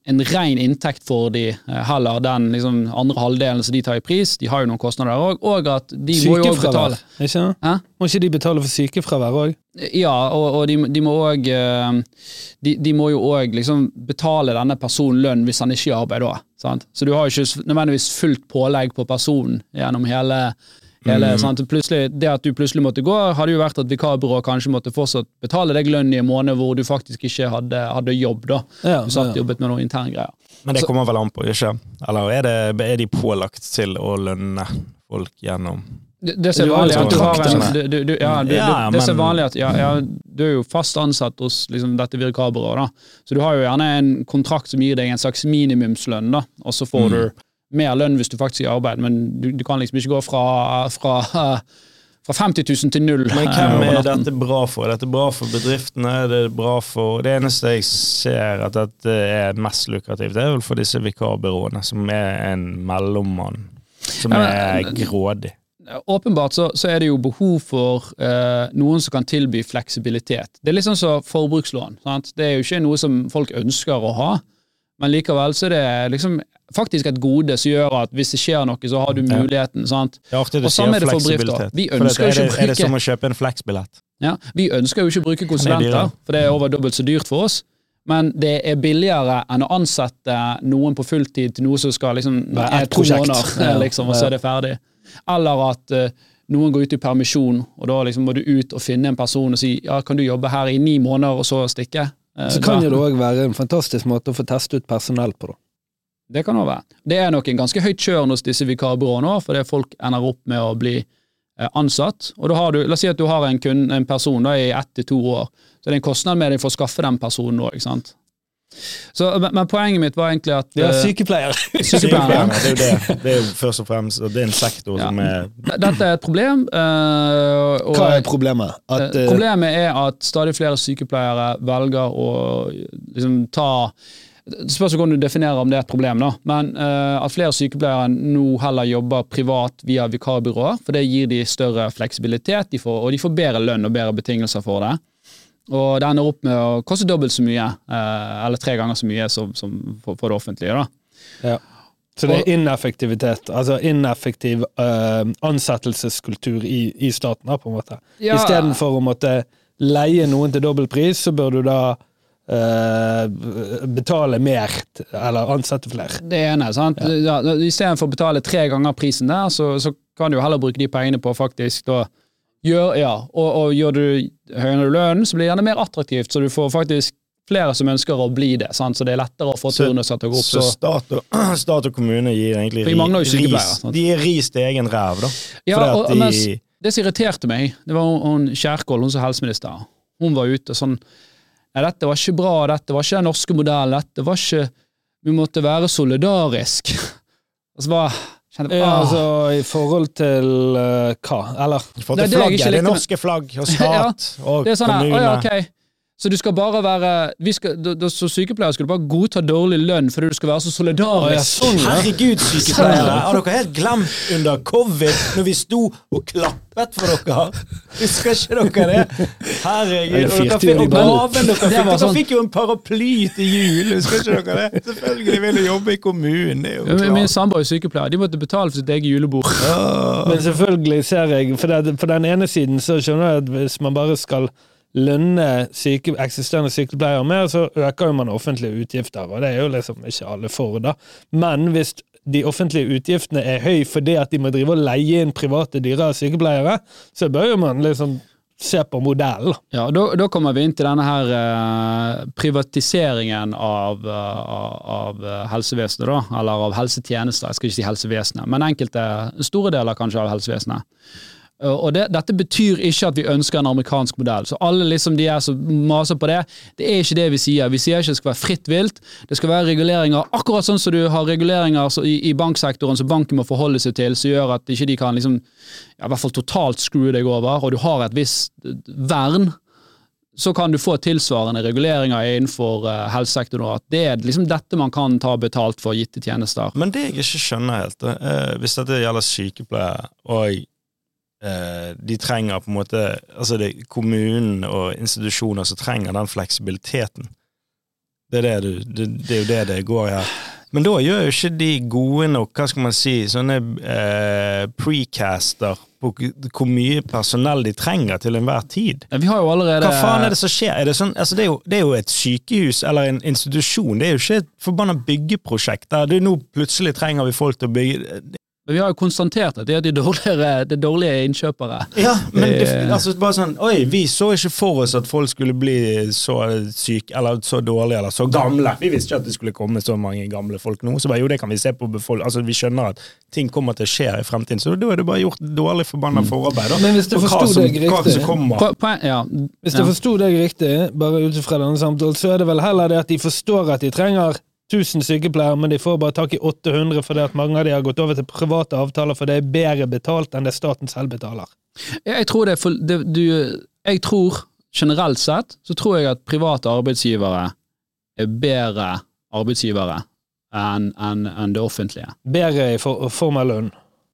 en ren inntekt for de, eh, heller den liksom, andre halvdelen som de tar i pris. De har jo noen kostnader der òg, og at de må jo også betale. Ikke? Hæ? Må ikke de betale for sykefravær òg? Ja, og, og de, de må òg de, de må jo òg liksom betale denne personen lønn hvis han ikke er i arbeid da. Sant? Så du har jo ikke nødvendigvis fullt pålegg på personen gjennom hele Hele, sant? Plutselig, det at du plutselig måtte gå, hadde jo vært at vikarbyrået kanskje måtte fortsatt betale deg lønn i en måned hvor du faktisk ikke hadde, hadde jobb. da. Ja, Du satt ja. jobbet med noen interne greier. Men det Så- kommer vel an på, ikke? Eller er, det, er de pålagt til å lønne folk gjennom Det, det er vanlig at du har en du, du, du, ja, du, Det er vanlig at ja, ja, Du er jo fast ansatt hos liksom, dette vikarbyrået. Så du har jo gjerne en kontrakt som gir deg en slags minimumslønn, da. Og så får du mer lønn hvis du faktisk er i arbeid, men du, du kan liksom ikke gå fra, fra, fra 50 000 til null. Men eh, hvem er dette bra for? Er dette bra for bedriftene? Er det bra for Det eneste jeg ser at dette er mest lukrativt, det er vel for disse vikarbyråene, som er en mellommann. Som er grådig. Åpenbart så, så er det jo behov for eh, noen som kan tilby fleksibilitet. Det er litt sånn som forbrukslån. Sant? Det er jo ikke noe som folk ønsker å ha, men likevel så er det liksom faktisk et gode som gjør at hvis det skjer noe, så har du muligheten. sant? Det er artig du samme sier er det fleksibilitet. Vi For dette er, det, er det som å kjøpe en Flex-billett? Ja, Vi ønsker jo ikke å bruke Det er konsulenter, for det er over dobbelt så dyrt for oss. Men det er billigere enn å ansette noen på fulltid til noe som skal liksom er to prosjekt. måneder, liksom, og så er det ferdig. Eller at uh, noen går ut i permisjon, og da liksom må du ut og finne en person og si ja, kan du jobbe her i ni måneder, og så stikke? Eh, Så kan da- det òg være en fantastisk måte å få teste ut personell på. da. Det kan også være. Det er nok en ganske høyt kjørn hos disse vikarbyråene òg, fordi folk ender opp med å bli eh, ansatt. Og da har du, La oss si at du har en, kun, en person da, i ett til to år, så det er en kostnad med deg for å skaffe den personen òg. Så, men, men poenget mitt var egentlig at Ja, sykepleier. sykepleier. sykepleiere Det er jo det. Det er jo først og fremst Det er en sektor Ja. som er Dette er et problem. eh, og, Hva er problemet? At, Eh, eh, Problemet er at stadig flere sykepleiere velger å liksom ta Det spørs hvordan du definerer om det er et problem, da. Men uh, at flere sykepleiere nå heller jobber privat via vikarbyråer, for det gir de større fleksibilitet, de får, og de får bedre lønn og bedre betingelser for det. Og det ender opp med å koste dobbelt så mye, eh, eller tre ganger så mye som, som for, for det offentlige. da. ja. Så det er ineffektivitet, altså ineffektiv uh, ansettelseskultur i, i staten, da, på en måte. Ja. Istedenfor å måtte leie noen til dobbel pris, så bør du da Uh, betale mer, eller ansette flere. Det ene, sant? Ja. Istedenfor å betale tre ganger prisen der, så, så kan du jo heller bruke de pengene på faktisk da gjøre Ja, og, og gjør du høyere lønnen, så blir det gjerne mer attraktivt, så du får faktisk flere som ønsker å bli det, sant? så det er lettere å få turnuser til å gå opp. Så Så, stat og, stat og kommune gir egentlig For de mangler jo ri- ris. De gir ris til egen ræv, da. ja, og, de, mens det som irriterte meg, det var hun, Kjerkol, hun som helseminister. Hun var ute sånn Nei, dette var ikke bra, dette var ikke den norske modellen, dette var ikke Vi måtte være solidarisk. Og så bare kjente Ja, ah. altså i forhold til uh, hva? Eller I det er til det flagget, ikke det norske flagg og stat og Det er sånn kommune. å ja, ok. Så du skal bare være vi skal, da, da, Som sykepleier skal du bare godta dårlig lønn fordi du skal være så solidarisk. sånn, ja. Herregud, sykepleiere! Har dere helt glemt under covid, når vi sto og klappet for dere? Husker ikke dere det? Herregud. Og dere fikk, og gaven dere fikk, dere sånn- fikk jo en paraply til jul! Husker ikke dere det? Selvfølgelig vil du jobbe i kommunen. Det er jo klart. Min samboer er sykepleier. De måtte betale for sitt eget julebord. Men selvfølgelig ser jeg For det, den ene siden så skjønner jeg at hvis man bare skal lønne syke, eksisterende sykepleiere mer, så øker jo man offentlige utgifter, og det er jo liksom ikke alle for, da. Men hvis de offentlige utgiftene er høy fordi at de må drive og leie inn private dyrere sykepleiere, så bør jo man liksom se på modellen. Ja, og da, da kommer vi inn til denne her eh, privatiseringen av, eh, av, av eh, helsevesenet, da. Eller av helsetjenester, jeg skal ikke si helsevesenet, men enkelte, store deler kanskje av helsevesenet. Eh, Og det, Dette betyr ikke at vi ønsker en amerikansk modell. Så alle liksom de er som maser på det, det er ikke det vi sier. Vi sier ikke det skal være fritt vilt. Det skal være reguleringer, akkurat sånn som du har reguleringer i, banksektoren som banken må forholde seg til, som gjør at ikke de kan liksom, ja, i hvert fall totalt skru deg over, og du har et visst eh, vern så kan du få tilsvarende reguleringer innenfor uh, helsesektoren. At det er liksom dette man kan ta betalt for gitte tjenester. Men det jeg ikke skjønner helt, eh, hvis dette gjelder sykepleiere, og eh, de trenger på en måte Altså det er kommunen og institusjoner som trenger den fleksibiliteten. Det er, det, du, det, det er jo det det går i her. Men da gjør jo ikke de gode nok, hva skal man si, sånne eh, precaster på hvor mye personell de trenger til enhver tid. Vi har jo allerede Hva faen er det som skjer? Er det, sånn, altså det, er jo, det er jo et sykehus eller en institusjon, det er jo ikke et forbanna byggeprosjekt der du nå plutselig trenger vi folk til å bygge Vi har jo konstatert at det er de dårligere, det er dårlige innkjøpere. Ja, men det, Det- altså bare sånn Oi, vi så ikke for oss at folk skulle bli så syke, eller så dårlige, eller så gamle. Vi visste ikke at det skulle komme så mange gamle folk nå. Så bare, jo, det kan vi se på befolk... Altså, vi skjønner at ting kommer til å skje i fremtiden, så da er det bare gjort dårlig forbanna forarbeid. da. Men hvis du forsto deg riktig- på, Po- ja, Hvis ja. deg riktig, bare ut fra denne samtalen, så er det vel heller det at de forstår at de trenger 1000 sykepleiere, men de får bare tak i 800 fordi at mange av de har gått over til private avtaler for det er bedre betalt enn det staten selv betaler. Jeg tror det for det, du, Jeg tror generelt sett så tror jeg at private arbeidsgivere er bedre arbeidsgivere enn en, en det offentlige. Bedre i for, av lønn.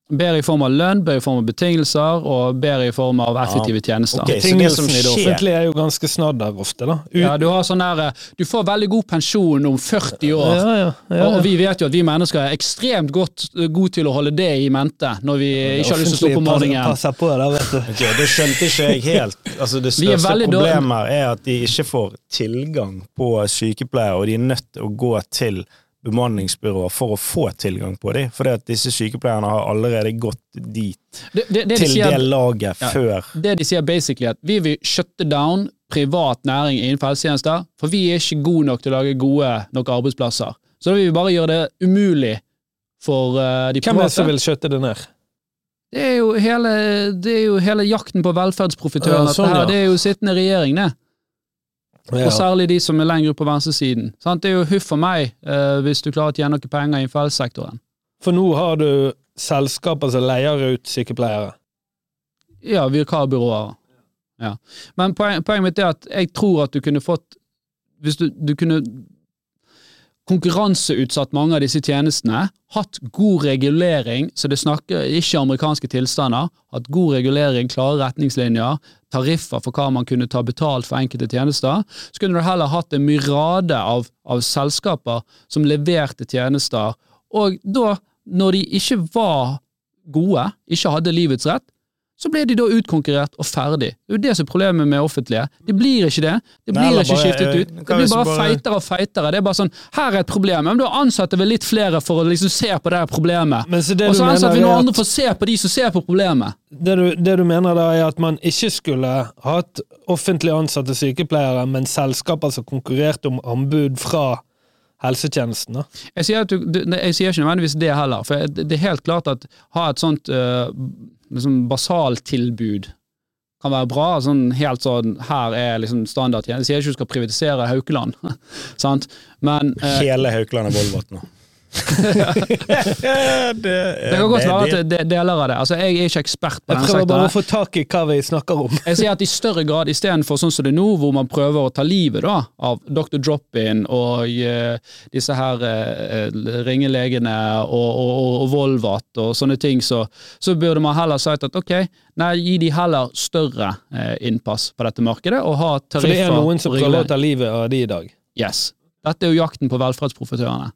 Bedre i form av lønn, bedre i form av betingelser og bedre i form av effektive tjenester. ok. Så det som det skjer- offentlige er jo ganske snadder ofte, da. Ut, Ja, du, har sånn der, eh, du får veldig god pensjon om 40 år. ja, ja, ja, Og vi vet jo at vi mennesker er ekstremt godt gode til å holde det i mente når vi ikke har lyst til å stå på morgenen. Passer på det, vet du. Ok, det skjønte ikke jeg helt. Altså, det største er problemet er at de ikke får tilgang på sykepleiere, og de er nødt til å gå til bemanningsbyråer for å få tilgang på dem. For disse sykepleierne har allerede gått dit, Det, det, det, de til sier, det laget, Ja. før. det de sier basically at vi vil shutte down privat næring innenfor helsetjenester, for vi er ikke gode nok til å lage gode nok arbeidsplasser. Så da vil vi bare gjøre det umulig for uh, de Hvem er det som vil skjøtte det ned? Det er jo hele, det er jo hele jakten på velferdsprofitøren. Ja, sånn, ja. Det er jo sittende regjering, det. Ja. Og særlig de som er lenger på venstresiden. Sant? Det er jo huff for meg eh, hvis du klarer å tjene noen penger i fellessektoren. For nå har du selskaper som leier ut sykepleiere. Ja, vikarbyråer. Ja. Men poen, poenget mitt er at jeg tror at du kunne fått Hvis du, du kunne konkurranseutsatt mange av disse tjenestene, hatt god regulering, så det snakker ikke amerikanske tilstander, hatt god regulering, klare retningslinjer, tariffer for hva man kunne ta betalt for enkelte tjenester, så kunne du heller hatt en myrade av, av selskaper som leverte tjenester, og da, når de ikke var gode, ikke hadde livets rett, så blir de da utkonkurrert og ferdig. Det er jo det som er problemet med offentlige. De blir ikke det. De blir Nei, ikke bare- skiftet ut. hva Det blir bare bare- feitere og feitere. Det er bare sånn, her er et problem. Men da ansetter vi litt flere for å liksom se på det her problemet. Men så det Og så ansetter vi noen andre for å se på de som ser på problemet. Det du, det du mener da er at man ikke skulle hatt offentlig ansatte sykepleiere, men selskaper som konkurrerte om anbud fra helsetjenesten. da. Jeg sier, du, jeg sier ikke nødvendigvis det heller, for det det er helt klart at ha et sånt uh, liksom basaltilbud kan være bra. sånn helt sånn, Her er liksom standardtjeneste. Jeg sier ikke du skal privatisere Haukeland, sant? men eh, Hele Haukeland er Volvat nå. Det, det kan godt være at det, deler av det. Altså, Jeg er ikke ekspert på Jeg prøver bare å få tak i hva vi snakker om. Jeg sier at i større grad, istedenfor sånn som det er nå, hvor man prøver å ta livet da, av Dr. Drop-In og uh, disse her uh, ringelegene og, og, og, og Volvat og sånne ting, så, så burde man heller sagt at ok, nei, gi de heller større uh, innpass på dette markedet, og ha For det er noen som prøver å ta livet av de i dag. Yes. Dette er jo jakten på velferdsprofitørene.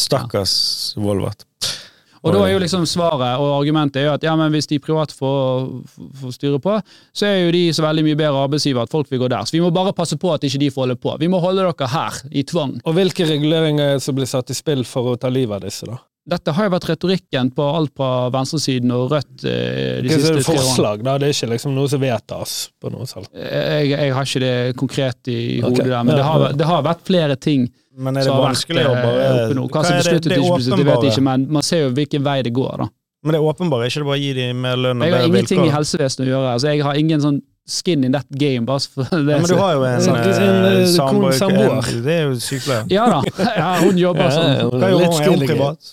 Stakkars Volvat. Og da er jo liksom svaret og argumentet er jo at ja, men hvis de private får, får styre på, så er jo de så veldig mye bedre arbeidsgiver at folk vil gå der. Så vi må bare passe på at ikke de får holde på. Vi må holde dere her, i tvang. Og hvilke reguleringer er det som blir satt i spill for å ta livet av disse, da? Dette har jo vært retorikken på alt fra venstresiden og Rødt eh, de siste det tre årene. forslag, da? Det er ikke liksom noe som vedtas på noe salg. Jeg, jeg har ikke det konkret i hodet hodet der, men ja, det har, det har vært flere ting Men er det som har vært eh, bare oppe nå. Hva som er det- besluttet det ikke besluttet, det vet jeg åpenbare? ikke, men man ser jo hvilken vei det går, da. Men det er åpenbart, ikke det bare å gi dem mer lønn og Jeg har bedre ingenting i helsevesenet å gjøre. altså Jeg har ingen sånn skin in that game. bare for det. Ja, men du har jo en, eh, en, eh, samboer- kon- samboer. Det er jo sykepleier. Ja da, ja, hun jobber sånn. ja, Hva gjør litt hun? Er hun privat?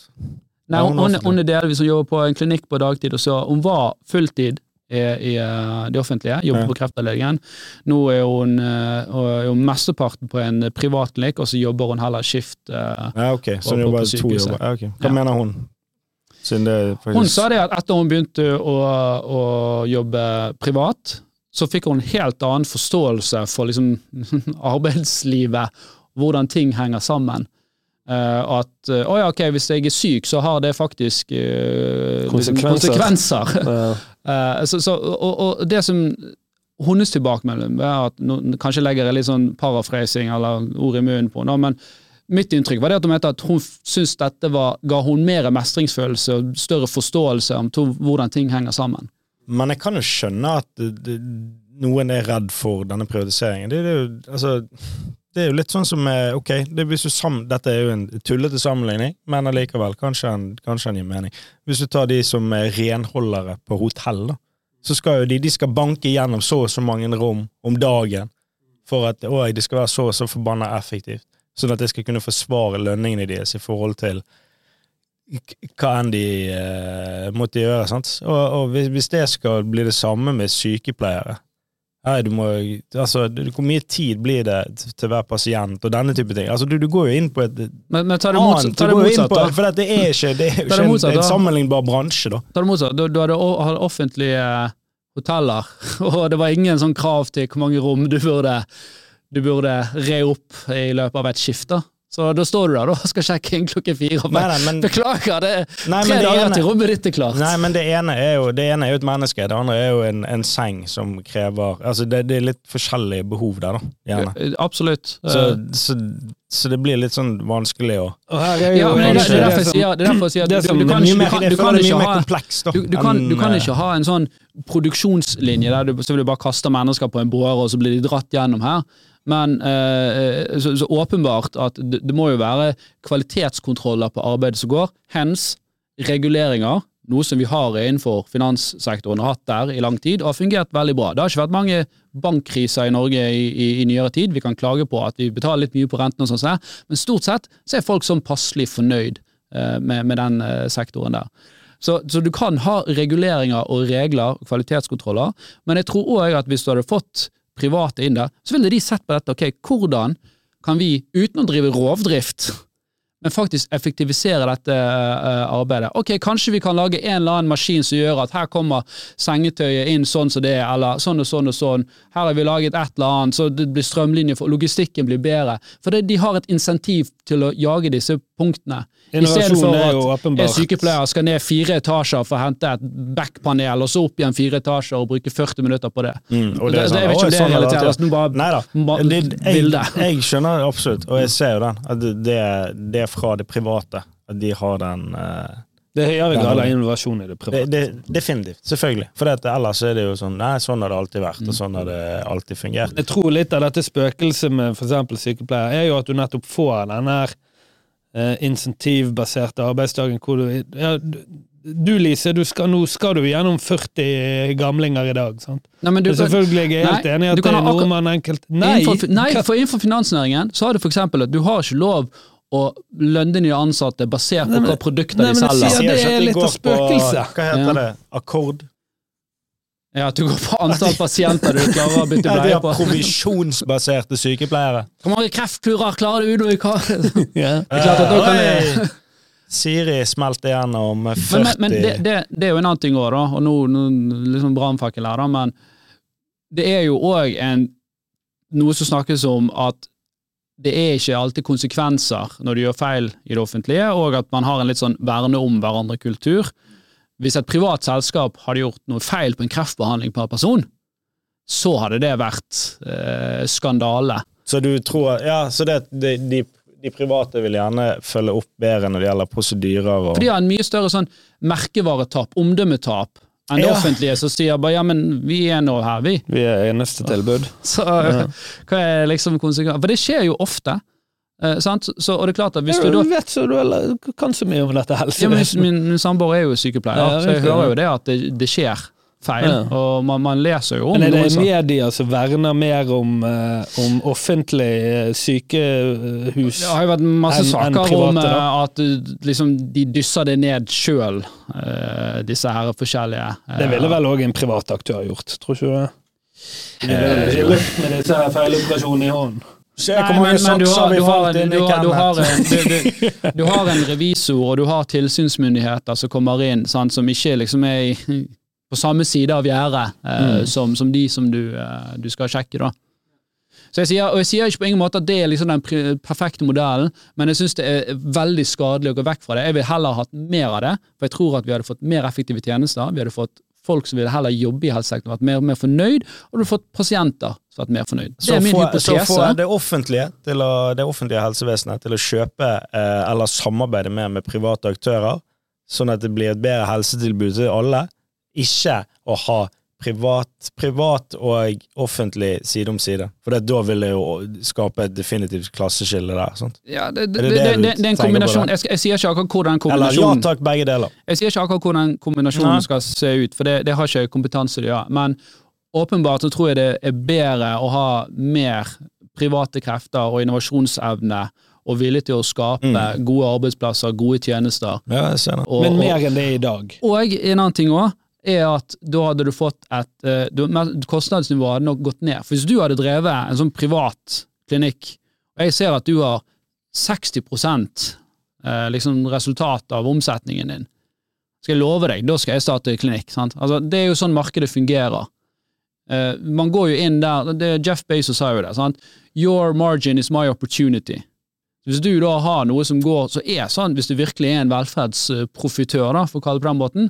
Nei, hun, hun hun, er delvis hun jobber på en klinikk på dagtid, og så hun var fulltid i, i eh, det offentlige, jobber Ja. på kreftavdelingen. Nå er hun, eh, er hun mesteparten på en privatklinikk, og så jobber hun heller skift. eh. Ja, ok, så hun jobber to jobber. Ja, okay. Hva Ja. mener hun? Det faktisk... Hun sa det at etter hun begynte å, å jobbe privat, så fikk hun en helt annen forståelse for liksom arbeidslivet hvordan ting henger sammen. Uh, at uh, ja, ok, hvis jeg er syk, så har det faktisk liksom Konsekvenser. konsekvenser. Ja. Så, så, og, og det som hennes tilbakemelding er at nå, Kanskje legger jeg litt sånn parafrasing eller ord i munnen på henne, men mitt inntrykk var det at hun mente at hun syntes dette var, ga hun mer mestringsfølelse og større forståelse om to, hvordan ting henger sammen. Men jeg kan jo skjønne at noen er redd for denne privatiseringen. Det, det, er jo, altså, det er jo litt sånn som ok, det, hvis du sam, Dette er jo en tullete sammenligning, men allikevel, kanskje en, kanskje en gir mening. Hvis du tar de som er renholdere på hotell, da, så skal jo de, de skal banke gjennom så og så mange rom om dagen for at å, det skal være så og så forbanna effektivt. Sånn at jeg skal kunne forsvare lønningene deres i forhold til hva enn de eh, måtte gjøre. sant? Og, og hvis, hvis det skal bli det samme med sykepleiere Nei, du må, altså, Hvor mye tid blir det til hver pasient, og denne type ting? Altså, du, du går jo inn på et Men, men ta det annet. ta det motsatt på, da. for det er ikke, det er det ikke motsatt, en, en sammenlignbar bransje, da. Ta det motsatt. Du, du hadde, hadde offentlige hoteller, og det var ingen sånn krav til hvor mange rom du burde, du burde re opp i løpet av et skift. Så da står du der og skal sjekke inn klokken fire. og Nei, nei, men, Beklager, det er tre dager til rommet ditt er klart. Nei, men det ene er jo, det ene er jo et menneske, det andre er jo en, en seng som krever Altså, det, det er litt forskjellige behov der, da. Gjerne. Eh, Absolutt. Så, Eh, så, så det blir litt sånn vanskelig å ja, men det, det, er derfor jeg sier, det er derfor jeg sier at det du, som- du, kan, du, kan, du, kan ikke ha du, kan, du kan eh, ikke ha en sånn produksjonslinje der du, så vil du bare kaste mennesker på en båre, og så blir de dratt gjennom her. Men eh, så, så åpenbart at det, det må jo være kvalitetskontroller på arbeidet som går. Hens reguleringer, noe som vi har innenfor finanssektoren og hatt der i lang tid, og har fungert veldig bra. Det har ikke vært mange bankkriser i Norge i, i, i nyere tid. Vi kan klage på at vi betaler litt mye på renten, og sånn, men stort sett så er folk sånn passelig fornøyd eh, med, med den eh, sektoren der. Så, så du kan ha reguleringer og regler og kvalitetskontroller, men jeg tror òg at hvis du hadde fått private inn der, så ville de sett på dette. ok, Hvordan kan vi, uten å drive rovdrift, men faktisk effektivisere dette eh, arbeidet. Ok, Kanskje vi kan lage en eller annen maskin som gjør at her kommer sengetøyet inn sånn som det, eller sånn og sånn og sånn. Her har vi laget et eller annet, så det blir strømlinje, for logistikken blir bedre. For det, de har et insentiv til å jage disse punktene. Innovasjon er jo at en sykepleier skal ned fire etasjer for å hente et backpanel, og så opp igjen fire etasjer og bruke 40 minutter på det. Mm, og Det- er det- jeg vet ikke om det er sånn det Nei da. jeg, jeg skjønner det absolutt, og jeg ser jo den. At det, det, det er fra det private. At de har den eh, Det er høyere grad av innovasjon i det det, private. det, Definitivt. Selvfølgelig. For ellers er det jo sånn Nei, sånn har det alltid vært, og sånn har det alltid fungert. Jeg tror litt av dette spøkelset med f.eks. sykepleier er jo at du nettopp får den her eh, insentivbaserte arbeidsdagen hvor du ja, du- Lise, du skal, nå skal du gjennom 40 gamlinger i dag, sant? Nei, men du, selvfølgelig er jeg helt Nei, enig at det er nordmann enkelt Nei! Innenfor, nei, for innenfor finansnæringen så har du eksempel at du har ikke lov å lønne nye ansatte basert på Nei, men- hva produkter nei, de selger. sier- Sier det er litt av spøkelse. på-. Hva heter Ja. det? Akkord? Ja, At du går på antall pasienter du klarer å bytte Ja, de har provisjonsbaserte sykepleiere. Hvor mange kreftkurer klarer du Udo? ja. Kan! Siri smelte gjennom 40 Men, men, men det, det, det er jo en annen ting òg, da, og nå, nå liksom brannfakkel her, da, men det er jo òg noe som snakkes om at det er ikke alltid konsekvenser når du gjør feil i det offentlige, og at man har en litt sånn verne om hverandre-kultur. Hvis et privat selskap hadde gjort noe feil på en kreftbehandling per person, så hadde det vært eh, skandale. Så du tror Ja, så det, de, de, de private vil gjerne følge opp bedre når det gjelder prosedyrer og For de har en mye større sånn merkevaretap, omdømmetap, enn det Ja. offentlige som sier bare ja, men vi er nå her, vi. Vi er eneste tilbud. Så hva er liksom konsekvensen? For det skjer jo ofte. eh, sant? Så, og det er klart at hvis du du vet så du eller, kan så mye om dette ja, min. Min, min samboer er jo sykepleier, Ja, så jeg hører jo det at det, det skjer feil. Ja. Og man, man leser jo om Men er det noe media som verner mer om, uh, om offentlig eh, sykehus? Det har jo vært masse en, saker saker private, om uh, at uh, liksom, de dysser det ned sjøl, disse her forskjellige eh, Det ville vel òg en privat aktør gjort, tror ikke du det? De ville ikke med disse her feiloperasjonene i hånden. Se hvor mange sakser vi fant en, en, du har en revisor og du har tilsynsmyndigheter som kommer inn, sant, som ikke liksom er i, på samme side av gjerdet eh, Mm. som, som de som du, eh, du skal sjekke. da. Så jeg sier, og jeg sier ikke på ingen måte at det er liksom den perfekte modellen, men jeg syns det er veldig skadelig å gå vekk fra det. Jeg vil heller hatt mer av det, for jeg tror at vi hadde fått mer effektive tjenester. Vi hadde fått folk som ville heller jobbe i helsesektoren, vært mer, mer fornøyd, og du hadde fått pasienter som vært mer fornøyd. Det er min hypotese. Så får det offentlige, å, det offentlige helsevesenet til å kjøpe eh, eller samarbeide mer med private aktører, sånn at det blir et bedre helsetilbud til alle. Ikke å ha privat, privat og offentlig side om side. For det, da vil det jo skape et definitivt klasseskille der. Sant? Ja, det, det, Er det det, det det, det, det er en kombinasjon. Jeg, jeg sier ikke akkurat hvordan kombinasjonen Eller ja takk, begge deler. Jeg sier ikke akkurat hvordan kombinasjonen Nei. skal se ut, for det, det har ikke kompetanse til å gjøre. Men åpenbart så tror jeg det er bedre å ha mer private krefter og innovasjonsevne og vilje til å skape Mm. gode arbeidsplasser, gode tjenester. Ja, jeg ser det. Og, Men mer enn det i dag. og en annen ting òg er at da hadde du fått et eh, Kostnadsnivået hadde nok gått ned. For hvis du hadde drevet en sånn privat klinikk, og jeg ser at du har 60 eh, liksom resultat av omsetningen din, skal jeg love deg, da skal jeg starte klinikk. Altså, det er jo sånn markedet fungerer. Eh, man går jo inn der det, Jeff Bezos sa jo det. Sant? Your margin is my opportunity. Hvis du da har noe som går, så er sånn, hvis du virkelig er en velferdsprofitør, da, for å kalle det på den måten,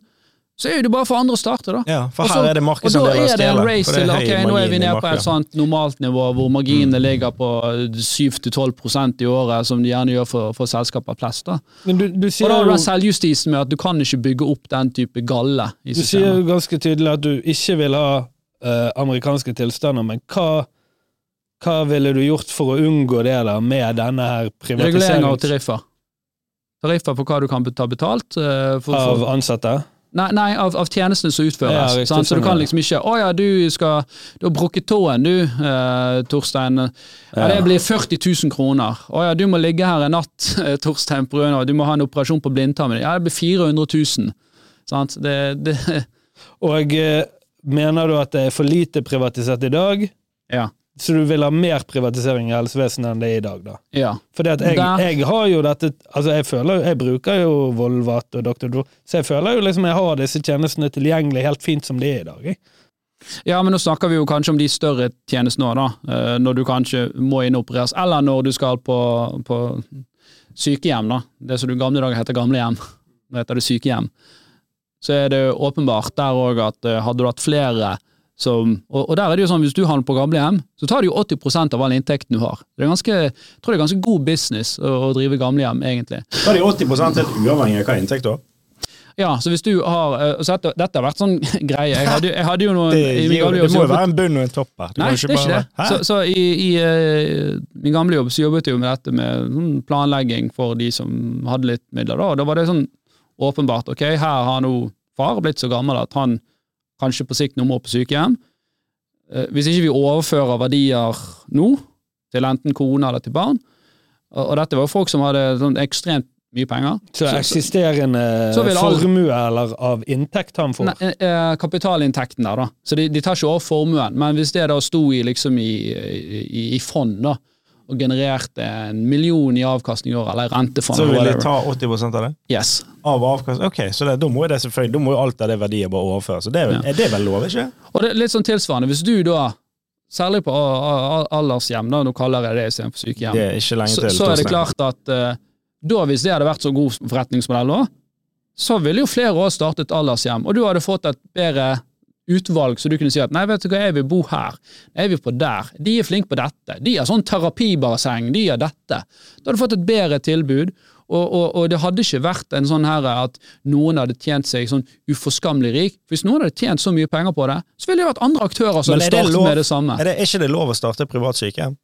så er det bare for andre å starte, da. Ja, for her er det Og da er det en race for til ok, nå er vi nede på et sånt normalt nivå hvor marginene ligger på 7-12% i året, som de gjerne gjør for, for selskaper flest. da. Men du, du Og da har du den selvjustisen med at du kan ikke bygge opp den type galle i Du sier jo ganske tydelig at du ikke vil ha uh, amerikanske tilstander, men hva, hva ville du gjort for å unngå det da, med denne her Regulering av privatiseringen tariffer. Tariffer på hva du kan ta betalt. eh, for, av for, ansatte? Nei, nei av, av tjenestene som utføres. Ja? Så du sånn, kan liksom ikke 'Å ja, du skal Du har brukket tåen, du, eh, Torstein. Ja, det blir 40 000 kroner. 'Å ja, du må ligge her en natt, eh, Torstein, på Du må ha en operasjon på blindtarmen. Ja, det blir 400 000. Sant? Det, det Og eh, mener du at det er for lite privatisert i dag, Ja. Så du vil ha mer privatisering i helsevesenet enn det er i dag, da? ja. Fordi at jeg, jeg har jo dette Altså, jeg føler Jeg bruker jo Volvat og Dr. Dro, så jeg føler jo liksom jeg har disse tjenestene tilgjengelig helt fint som de er i dag. Jeg. Ja, men nå snakker vi jo kanskje om de større tjenestene òg, da. Eh, Når du kanskje må innopereres, eller når du skal på, på sykehjem, da. Det som du i gamle dager heter gamlehjem. Nå heter det sykehjem. Så er det åpenbart der òg at eh, hadde du hatt flere som og, og der er det jo sånn, hvis du handler på gamlehjem, så tar det jo 80% av all inntekten du har. Det er ganske, jeg tror det er ganske god business å, å drive gamlehjem, egentlig. Da er de 80 helt uavhengig av hva inntekt du har. Ja, så hvis du har eh, så dette, dette har vært sånn greie. Jeg hadde, jeg hadde jo noen Det, i gir det jobb så må jo være en bunn og en topp her. Nei, det er ikke det. Så, så i, i eh, min gamle jobb så jobbet jeg jo med dette med sånn planlegging for de som hadde litt midler. Da, og da var det sånn åpenbart ok, her har nå far blitt så gammel at han kanskje på sikt noen må på sykehjem. Eh, hvis ikke vi overfører verdier nå, til enten kone eller til barn, og, dette var jo folk som hadde sånn ekstremt mye penger Så eksisterende så formue eller av inntekt han får. Nei, eh, kapitalinntekten der, da. Så de, de tar ikke over formuen. Men hvis det da sto i, liksom i, i, i fond, da, og genererte en million i avkastning i året, eller rentefond, Så vil de ta 80 av det? Yes. Av avkastning? Ok, så det, da må jo det selvfølgelig, da må jo alt av det verdier bare overføres. Så det er, vel- Ja. er det vel lov, ikke? Og det er litt sånn tilsvarende. Hvis du da, særlig på aldershjem, da, nå kaller jeg det istedenfor sykehjem, Det er ikke lenge så, til. så er det klart at uh, da, hvis det hadde vært så god forretningsmodell òg, så ville jo flere også startet aldershjem, og du hadde fått et bedre utvalg, så du kunne si at nei, vet du hva, jeg vil bo her, jeg vil på der, de er flinke på dette, de har sånn terapibasseng, de har dette. Da hadde du fått et bedre tilbud, og, og, og det hadde ikke vært en sånn her at noen hadde tjent seg sånn uforskammelig rik. Hvis noen hadde tjent så mye penger på det, så ville det vært andre aktører som hadde startet lov- med det samme. Er, det, er ikke det lov å starte privat sykehjem?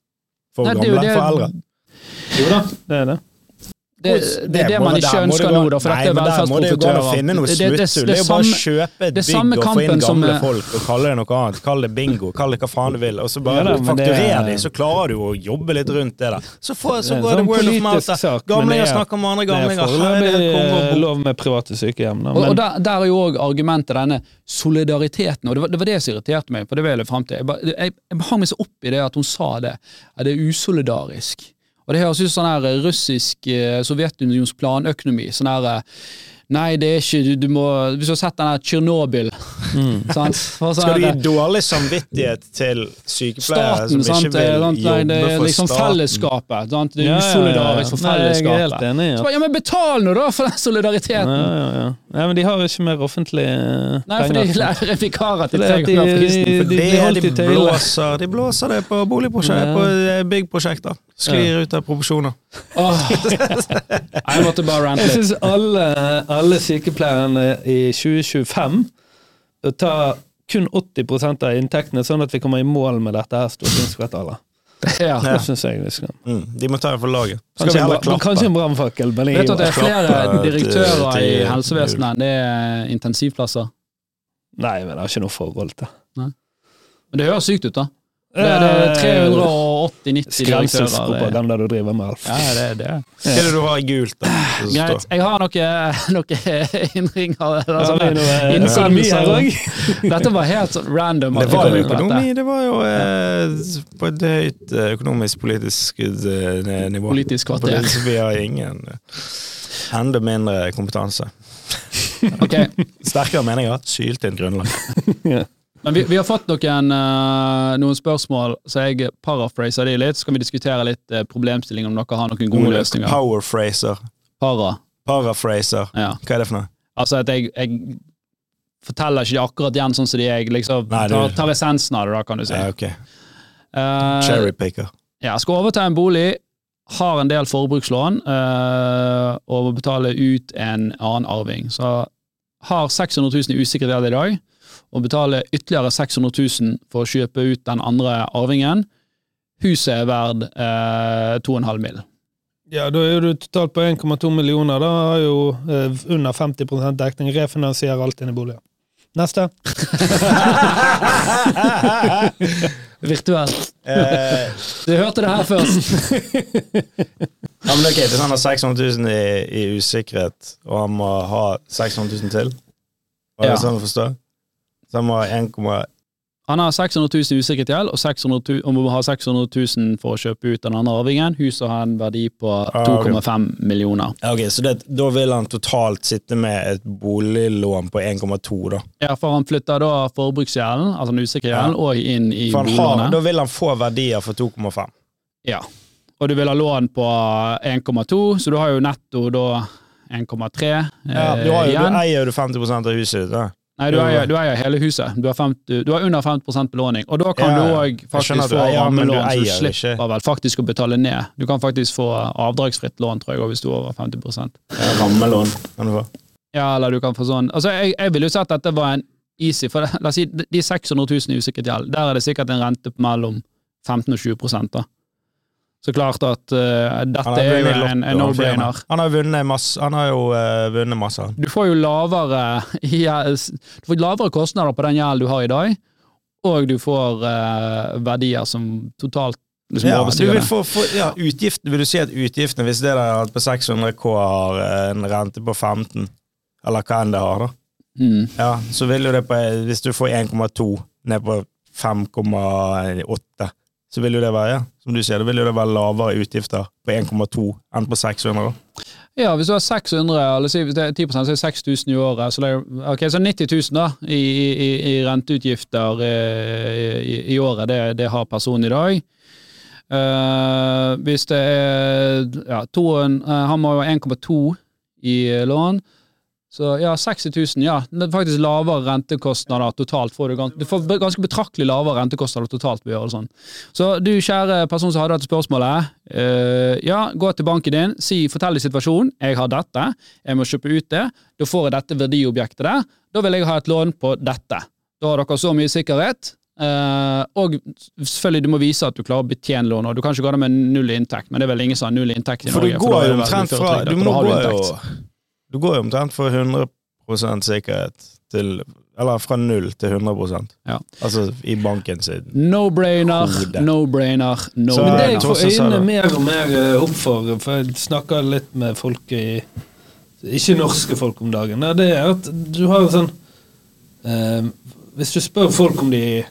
For Nei, gamle? det- For eldre? Jo da, det er det. Det, det er det man ikke ønsker nå, da, for Nei, dette er men det velferdsprofitører. Det- det- det- det Det er jo bare å kjøpe et bygg og få inn gamle er- folk og kalle det noe annet. Kall det bingo, kall det hva faen du vil. Og så bare Ja det fakturer er- de, så klarer du å jobbe litt rundt det der. Så, får, så Det går det sånn word of mouth. men Gamlinger er- snakker med andre er gamlinger. Her er det foreløpig eh, lov med private sykehjem. Da, Og, og der, der er jo òg argumentet denne solidariteten, og det var, det var det som irriterte meg. for det vil jeg frem til. Jeg, jeg, jeg hang meg så opp i det at hun sa det, at det er usolidarisk. Og det høres ut som sånn her russisk eh, Sovjetunionens sånn her, eh, Nei, det er ikke du, du må, Hvis du har sett den der Tsjernobyl sant? For sånn Skal du gi dårlig samvittighet til sykepleiere Staten, som sant? ikke vil sant? Nei, jobbe det er for liksom staten? fellesskapet. Sant? Det er Ja, ja, ja, ja. usolidarisk for Nei, jeg er helt enig, ja. Så ja, men betal nå, da, for den Ja, solidariteten! ja, ja. Nei, men de har ikke mer offentlige penger. Nei, for de lærer vikarer til Det tre er prisen. de- de- de- Det de blåser, de blåser det på boligprosjekter, Ja. på eh, byggprosjekter. Sklir ut av proporsjoner. Oh. Jeg måtte bare rante Jeg synes syns alle, alle sykepleierne i 2025 å ta kun 80% av inntektene, sånn at vi kommer i mål med dette her stortingskvartalet. Ja. Ja. Det syns jeg vi skal. Mm, de må ta det for laget. Kanskje en, kanskje en brannfakkel, Vet du at det er flere direktører i helsevesenet enn det er intensivplasser? Nei, men det har ikke noe forhold til Men det høres sykt ut, da. Det, det er 380-90 direktører. Skremselspropaganda du driver med, Alf. Ja, det er det. Hva er det du har i gult? da? Greit. Jeg har noen noe innringer eller Har sånne vi noe her òg? Dette var helt sånn random. Det var jo på økonomi, det var jo eh, på et høyt eh, økonomisk-politisk eh, nivå. Politisk kvarter. Politisk, vi har ingen eh, enda mindre kompetanse. Ok, Sterkere meninger, syltynt grunnlag. Men vi, vi har fått noen, eh, noen spørsmål, så jeg paraphraser de litt. Så kan vi diskutere litt uh, problemstilling om dere har noen gode løsninger. Powerphraser. Para. Paraphraser. Ja. Hva er det for noe? Altså at jeg, jeg forteller ikke de akkurat igjen sånn som de. Jeg liksom Nei, tar, tar essensen av det, da, kan du si. Ja, ok. Eh, Cherrypicker. Ja, skal overta en bolig, har en del forbrukslån eh, og betale ut en annen arving. Så har 600 000 i usikkerhet i dag, og betaler ytterligere 600 000 for å kjøpe ut den andre arvingen. Huset er verd eh, 2,5 mill. Ja, da er du totalt på 1,2 millioner. Da har jo eh, under 50 dekning. Refinansierer alt inn i boligen. Neste. Virtuelt. Eh, Du hørte det her først. ja, men ok, Hvis han har 600 000 i, i usikkerhet, og han må ha 600 000 til Var det Ja. sånn å forstå? Så han må ha 1,2 Han har 600 000 i usikret gjeld, og, 600 000 og må ha 600 000 for å kjøpe ut den andre arvingen. Huset har en verdi på Ah, okay. 2,5 millioner. Ok, Så det, da vil han totalt sitte med et boliglån på 1,2, da. Ja, for han flytter da forbruksgjelden, altså den usikre gjelden, Ja. og inn i han har, boliglånet. da vil han få verdier for 2,5. Ja. Og du vil ha lån på 1,2, så du har jo netto da 1,3 eh, Ja, du, har igjen. du eier jo 50% av huset ditt. da. Nei, du eier, du eier hele huset. Du har, 50, du har under 50% belåning. Og da kan Ja, du òg faktisk få rammelån, så du slipper ikke. vel faktisk å betale ned. Du kan faktisk få avdragsfritt lån, tror jeg, hvis du er over 50 Ja, Rammelån kan du få. Ja, eller du kan få sånn Altså, jeg, jeg ville jo sett at dette var en easy, for la oss si de 600 000 i usikkert gjeld, der er det sikkert en rente på mellom 15 og 20 da. Så klart at uh, dette er jo en, en no-brainer. Han har vunnet masse. Han har jo uh, vunnet masse. Du får jo lavere yes, Du får lavere kostnader på den gjelden du har i dag, og du får uh, verdier som totalt liksom Ja, du overstiger det. få, få, ja, utgiften, vil du si at utgiftene, hvis det der på 600 K har en rente på 15, eller hva enn det har, da, Mm. ja, så vil jo det på Hvis du får 1,2 ned på 5,8, så vil jo det være, ja, som du sier, det vil jo være lavere utgifter på 1,2 enn på 600. da. Ja, hvis du har 600, eller si hvis det er 10 så er det 6000 i året, så det er, okay, så 90 000 da, i, i, i renteutgifter eh, i, i året, det, det har personen i dag. Uh, hvis det er ja, to, uh, han må jo ha 1,2 i lån, så ja, 60 000, ja. Det faktisk lavere rentekostnader totalt. Får du, gans du får ganske betraktelig lavere rentekostnader totalt ved å gjøre det sånn. Så du kjære person som hadde dette spørsmålet, uh, ja, gå til banken din, si, fortell i situasjonen, jeg har dette, jeg må kjøpe ut det, da får jeg dette verdiobjektet der, da vil jeg ha et lån på dette. Da har dere så mye sikkerhet, Uh, og selvfølgelig du må vise at du klarer å betjene lånet, du kan ikke gå der med null inntekt, men det er vel ingen som har null inntekt i For du Norge. går da er jo omtrent fra Du må gå jo. Du går jo omtrent for 100% sikkerhet til Eller fra null til 100% Ja. Altså i banken sin. No-brainer, Hode. no-brainer, no Så- Men det jeg får øynene mer og mer eh, opp for, for jeg snakker litt med folk i Ikke norske folk om dagen, det er at du har sånn eh, Hvis du spør folk om de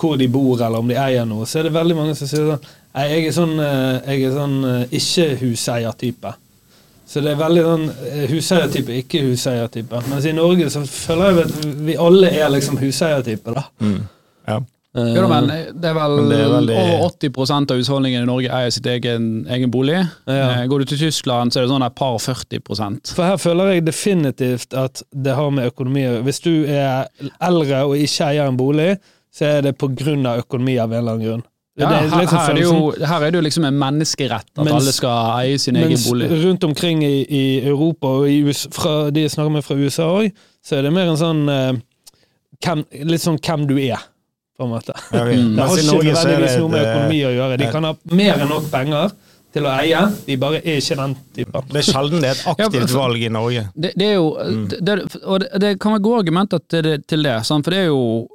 hvor de bor, eller om de eier noe, så er det veldig mange som sier sånn jeg er sånn, eh, jeg er sånn eh, ikke-huseiertype. Så det er veldig sånn eh, huseiertype, ikke huseiertype. Mens i Norge så føler jeg at vi alle er liksom huseiertype, da. Mm. Ja. Eh, Jo men det er vel, det er veldig- over 80% av husholdningene i Norge eier sitt egen, egen bolig. Ja. Eh, Går du til Tyskland, så er det sånn et par og 40 For her føler jeg definitivt at det har med økonomi å gjøre. Hvis du er eldre og ikke eier en bolig, så er det av økonomi av en eller annen grunn. Ja, Det er her, liksom her, er det jo, her er det jo liksom en menneskerett at Mens- alle skal eie sin egen Mens bolig. rundt omkring i, i Europa og i US, fra, de jeg snakker med fra USA òg, så er det mer en sånn eh, hvem, Litt sånn hvem du er, på en måte. Ja, okay. Mm. Det har ikke nødvendigvis noe med eh, økonomi å gjøre. De kan ha mer enn nok penger til å eie, de bare er ikke den typen. Det er sjelden det er et aktivt valg i Norge. Det, det er jo, Mm. det, det, og det, det kan være gode argumenter til det, til det sant? for det er jo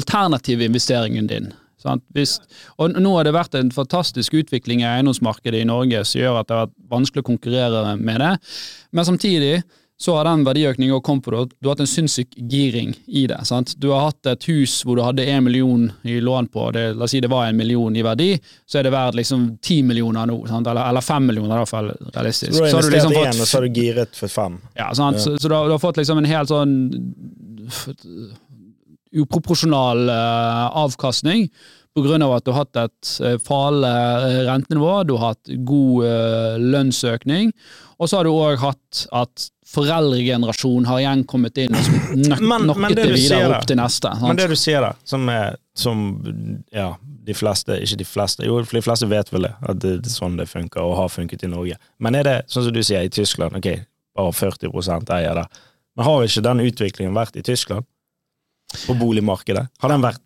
alternativinvesteringen din. Sant? Hvis, og nå har det vært en fantastisk utvikling i eiendomsmarkedet i Norge som gjør at det har vært vanskelig å konkurrere med det, men samtidig så har den verdiøkningen også kommet på. Du har hatt en sinnssyk giring i det. Sant? Du har hatt et hus hvor du hadde én million i lån på, det, la oss si det var en million i verdi, så er det verdt liksom ti millioner nå, sant? Eller, eller fem millioner, i hvert fall realistisk. Så du har du investert liksom én, fått og så har du giret for fem. ja, sant? Ja. Så, så du, har, du har fått liksom en helt sånn uproporsjonal eh, avkastning på grunn av at du har hatt et uh, falende eh, rentenivå, du har hatt god eh, lønnsøkning, og så har du òg hatt at foreldregenerasjonen har igjen kommet inn og nok Men- men det det videre opp til neste. Men det du sier da, som, er, som ja, de fleste, ikke de fleste, jo, de fleste vet vel det, at det, det er sånn det funker, og har funket i Norge. Men er det, sånn som du sier, i Tyskland, ok, bare 40 eier det. Men har ikke den utviklingen vært i Tyskland? På boligmarkedet? Har den vært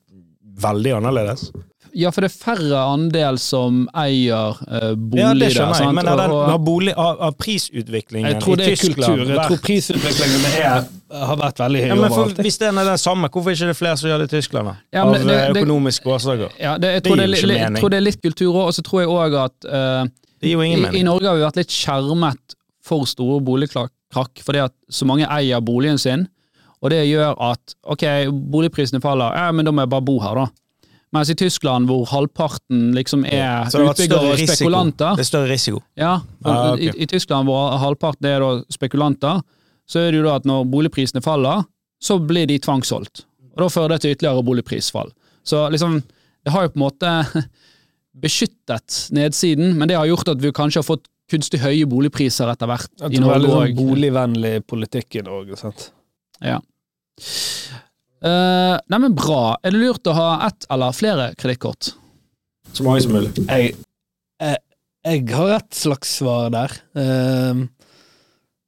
veldig annerledes? Ja, for det er færre andel som eier uh, bolig Ja, det der. skjønner jeg, sant? men den, Og- bolig, har, har prisutviklingen Jeg tror det i er Tyskland kultur. Jeg tror prisutviklingen er, har vært veldig høy ja, men for. Hvis den er den samme, hvorfor er det ikke flere som gjør det i Tyskland? da? Ja, men Av det- eh, økonomiske årsaker. Ja, det, jeg, Det tror det, mening jeg tror det er litt kultur òg, og så tror jeg òg at uh, Det i, I. Norge har vi vært litt skjermet for store boligkrakk, fordi at så mange eier boligen sin, og det gjør at ok, boligprisene faller, ja, men da må jeg bare bo her, da. Mens i Tyskland, hvor halvparten liksom er ja, utbyggere og spekulanter Det er større risiko. ja, Ah, okay. i, I Tyskland, hvor halvparten er da spekulanter, så er det jo da at når boligprisene faller, så blir de tvangssolgt. Og da fører det til ytterligere boligprisfall. Så liksom, det har jo på en måte beskyttet nedsiden, men det har gjort at vi kanskje har fått kunstig høye boligpriser etter hvert i det er veldig sånn boligvennlig politikk i Norge. sant? Ja. Uh, nei, men bra. Er det lurt å ha ett eller flere kredittkort? Så mange som mulig. Jeg, jeg, jeg har et slags svar der. Uh,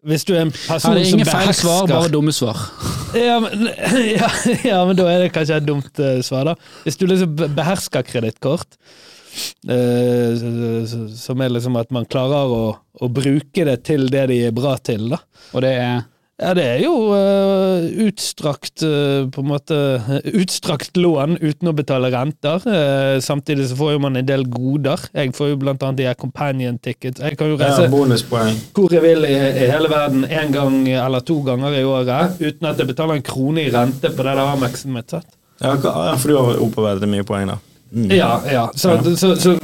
hvis du er en person er som ingen feil svar, bare dumme svar. ja men, ja, ja, men da er det kanskje et dumt uh, svar, da. Hvis du liksom behersker kredittkort, eh, så- som er liksom at man klarer å, å bruke det til det de er bra til, da. Og det er Ja, det er jo uh, utstrakt uh, på en måte utstrakt lån uten å betale renter. Uh, samtidig så får jo man en del goder. Jeg får jo blant annet de her companion tickets. Jeg kan jo reise ja, hvor jeg vil i, i hele verden en gang eller to ganger i året uten at jeg betaler en krone i rente på det der Amexen mitt. Sett. Ja, for du har opparbeidet mye poeng, da. Mm. Ja, ja. Så, så, så,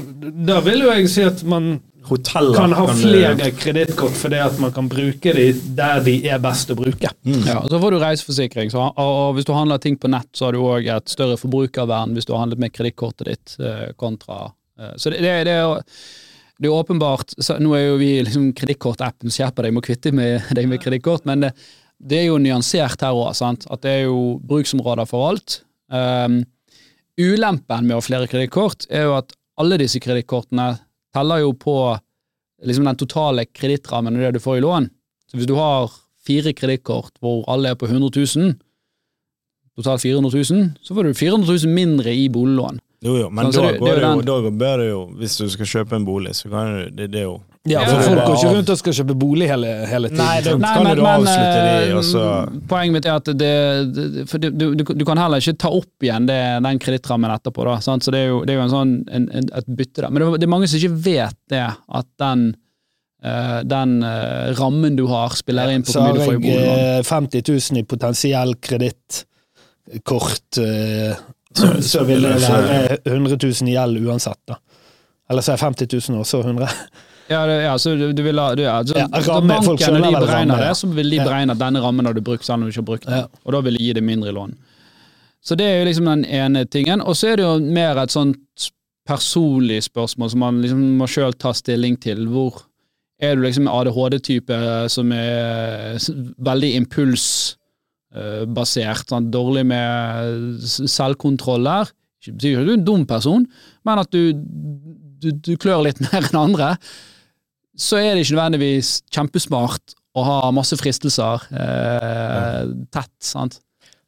da vil jo jeg si at man Hoteller kan ha du- flere kredittkort fordi at man kan bruke de der de er best å bruke. Mm. Ja, og Så får du reiseforsikring, så, og, og hvis du handler ting på nett, så har du òg et større forbrukervern hvis du har handlet med kredittkortet ditt eh, kontra eh, Så det, det, det, er jo det er åpenbart så Nå er jo vi liksom kredittkortappen som hjelper deg med å kvitte med, deg med kredittkort, men det, det er jo nyansert her òg, at det er jo bruksområder for alt. Um, ulempen med å ha flere kredittkort er jo at alle disse kredittkortene teller jo på liksom den totale kredittrammen og det du får i lån. Så hvis du har fire kredittkort hvor alle er på 100 000, totalt 400 000, så får du 400 000 mindre i boliglån. Jo, jo, men Sånn, da, det- det går det jo jo, da bør det jo Hvis du skal kjøpe en bolig, så kan du det, det er jo Ja, for ja, folk går ikke rundt og skal kjøpe bolig hele, hele tiden. Nei, det- nei, men, avslutte de, eh, og så- Poenget mitt er at det, det for du, du, du kan heller ikke ta opp igjen det, den kredittrammen etterpå, da, sant? så det er jo, det er jo en sånn, en, en, et bytte der. Men det, det er mange som ikke vet det, at den, eh, den eh, rammen du har, spiller inn på hvor mye du får i jeg boliglån. jeg 50 000 i potensiell kredittkort, så, så vil det være 100 000 i gjeld uansett, da. Eller så er 50 000 også 100. Ja, det, ja, så du, du vil ha du, ja, så, Ja, ramme, folk bankene de beregner det, så vil de Ja. beregne at denne rammen har du brukt selv om du ikke har brukt den. Ja. Og da vil de gi det mindre i lån. Så det er jo liksom den ene tingen. Og så er det jo mer et sånt personlig spørsmål som man liksom må sjøl ta stilling til. Hvor er du liksom ADHD-type som er veldig impulsbasert, sånn, dårlig med selvkontroll der? Ikke betyr ikke at du er en dum person, men at du, du, du klør litt mer enn andre. Så er det ikke nødvendigvis kjempesmart å ha masse fristelser eh, tett. sant?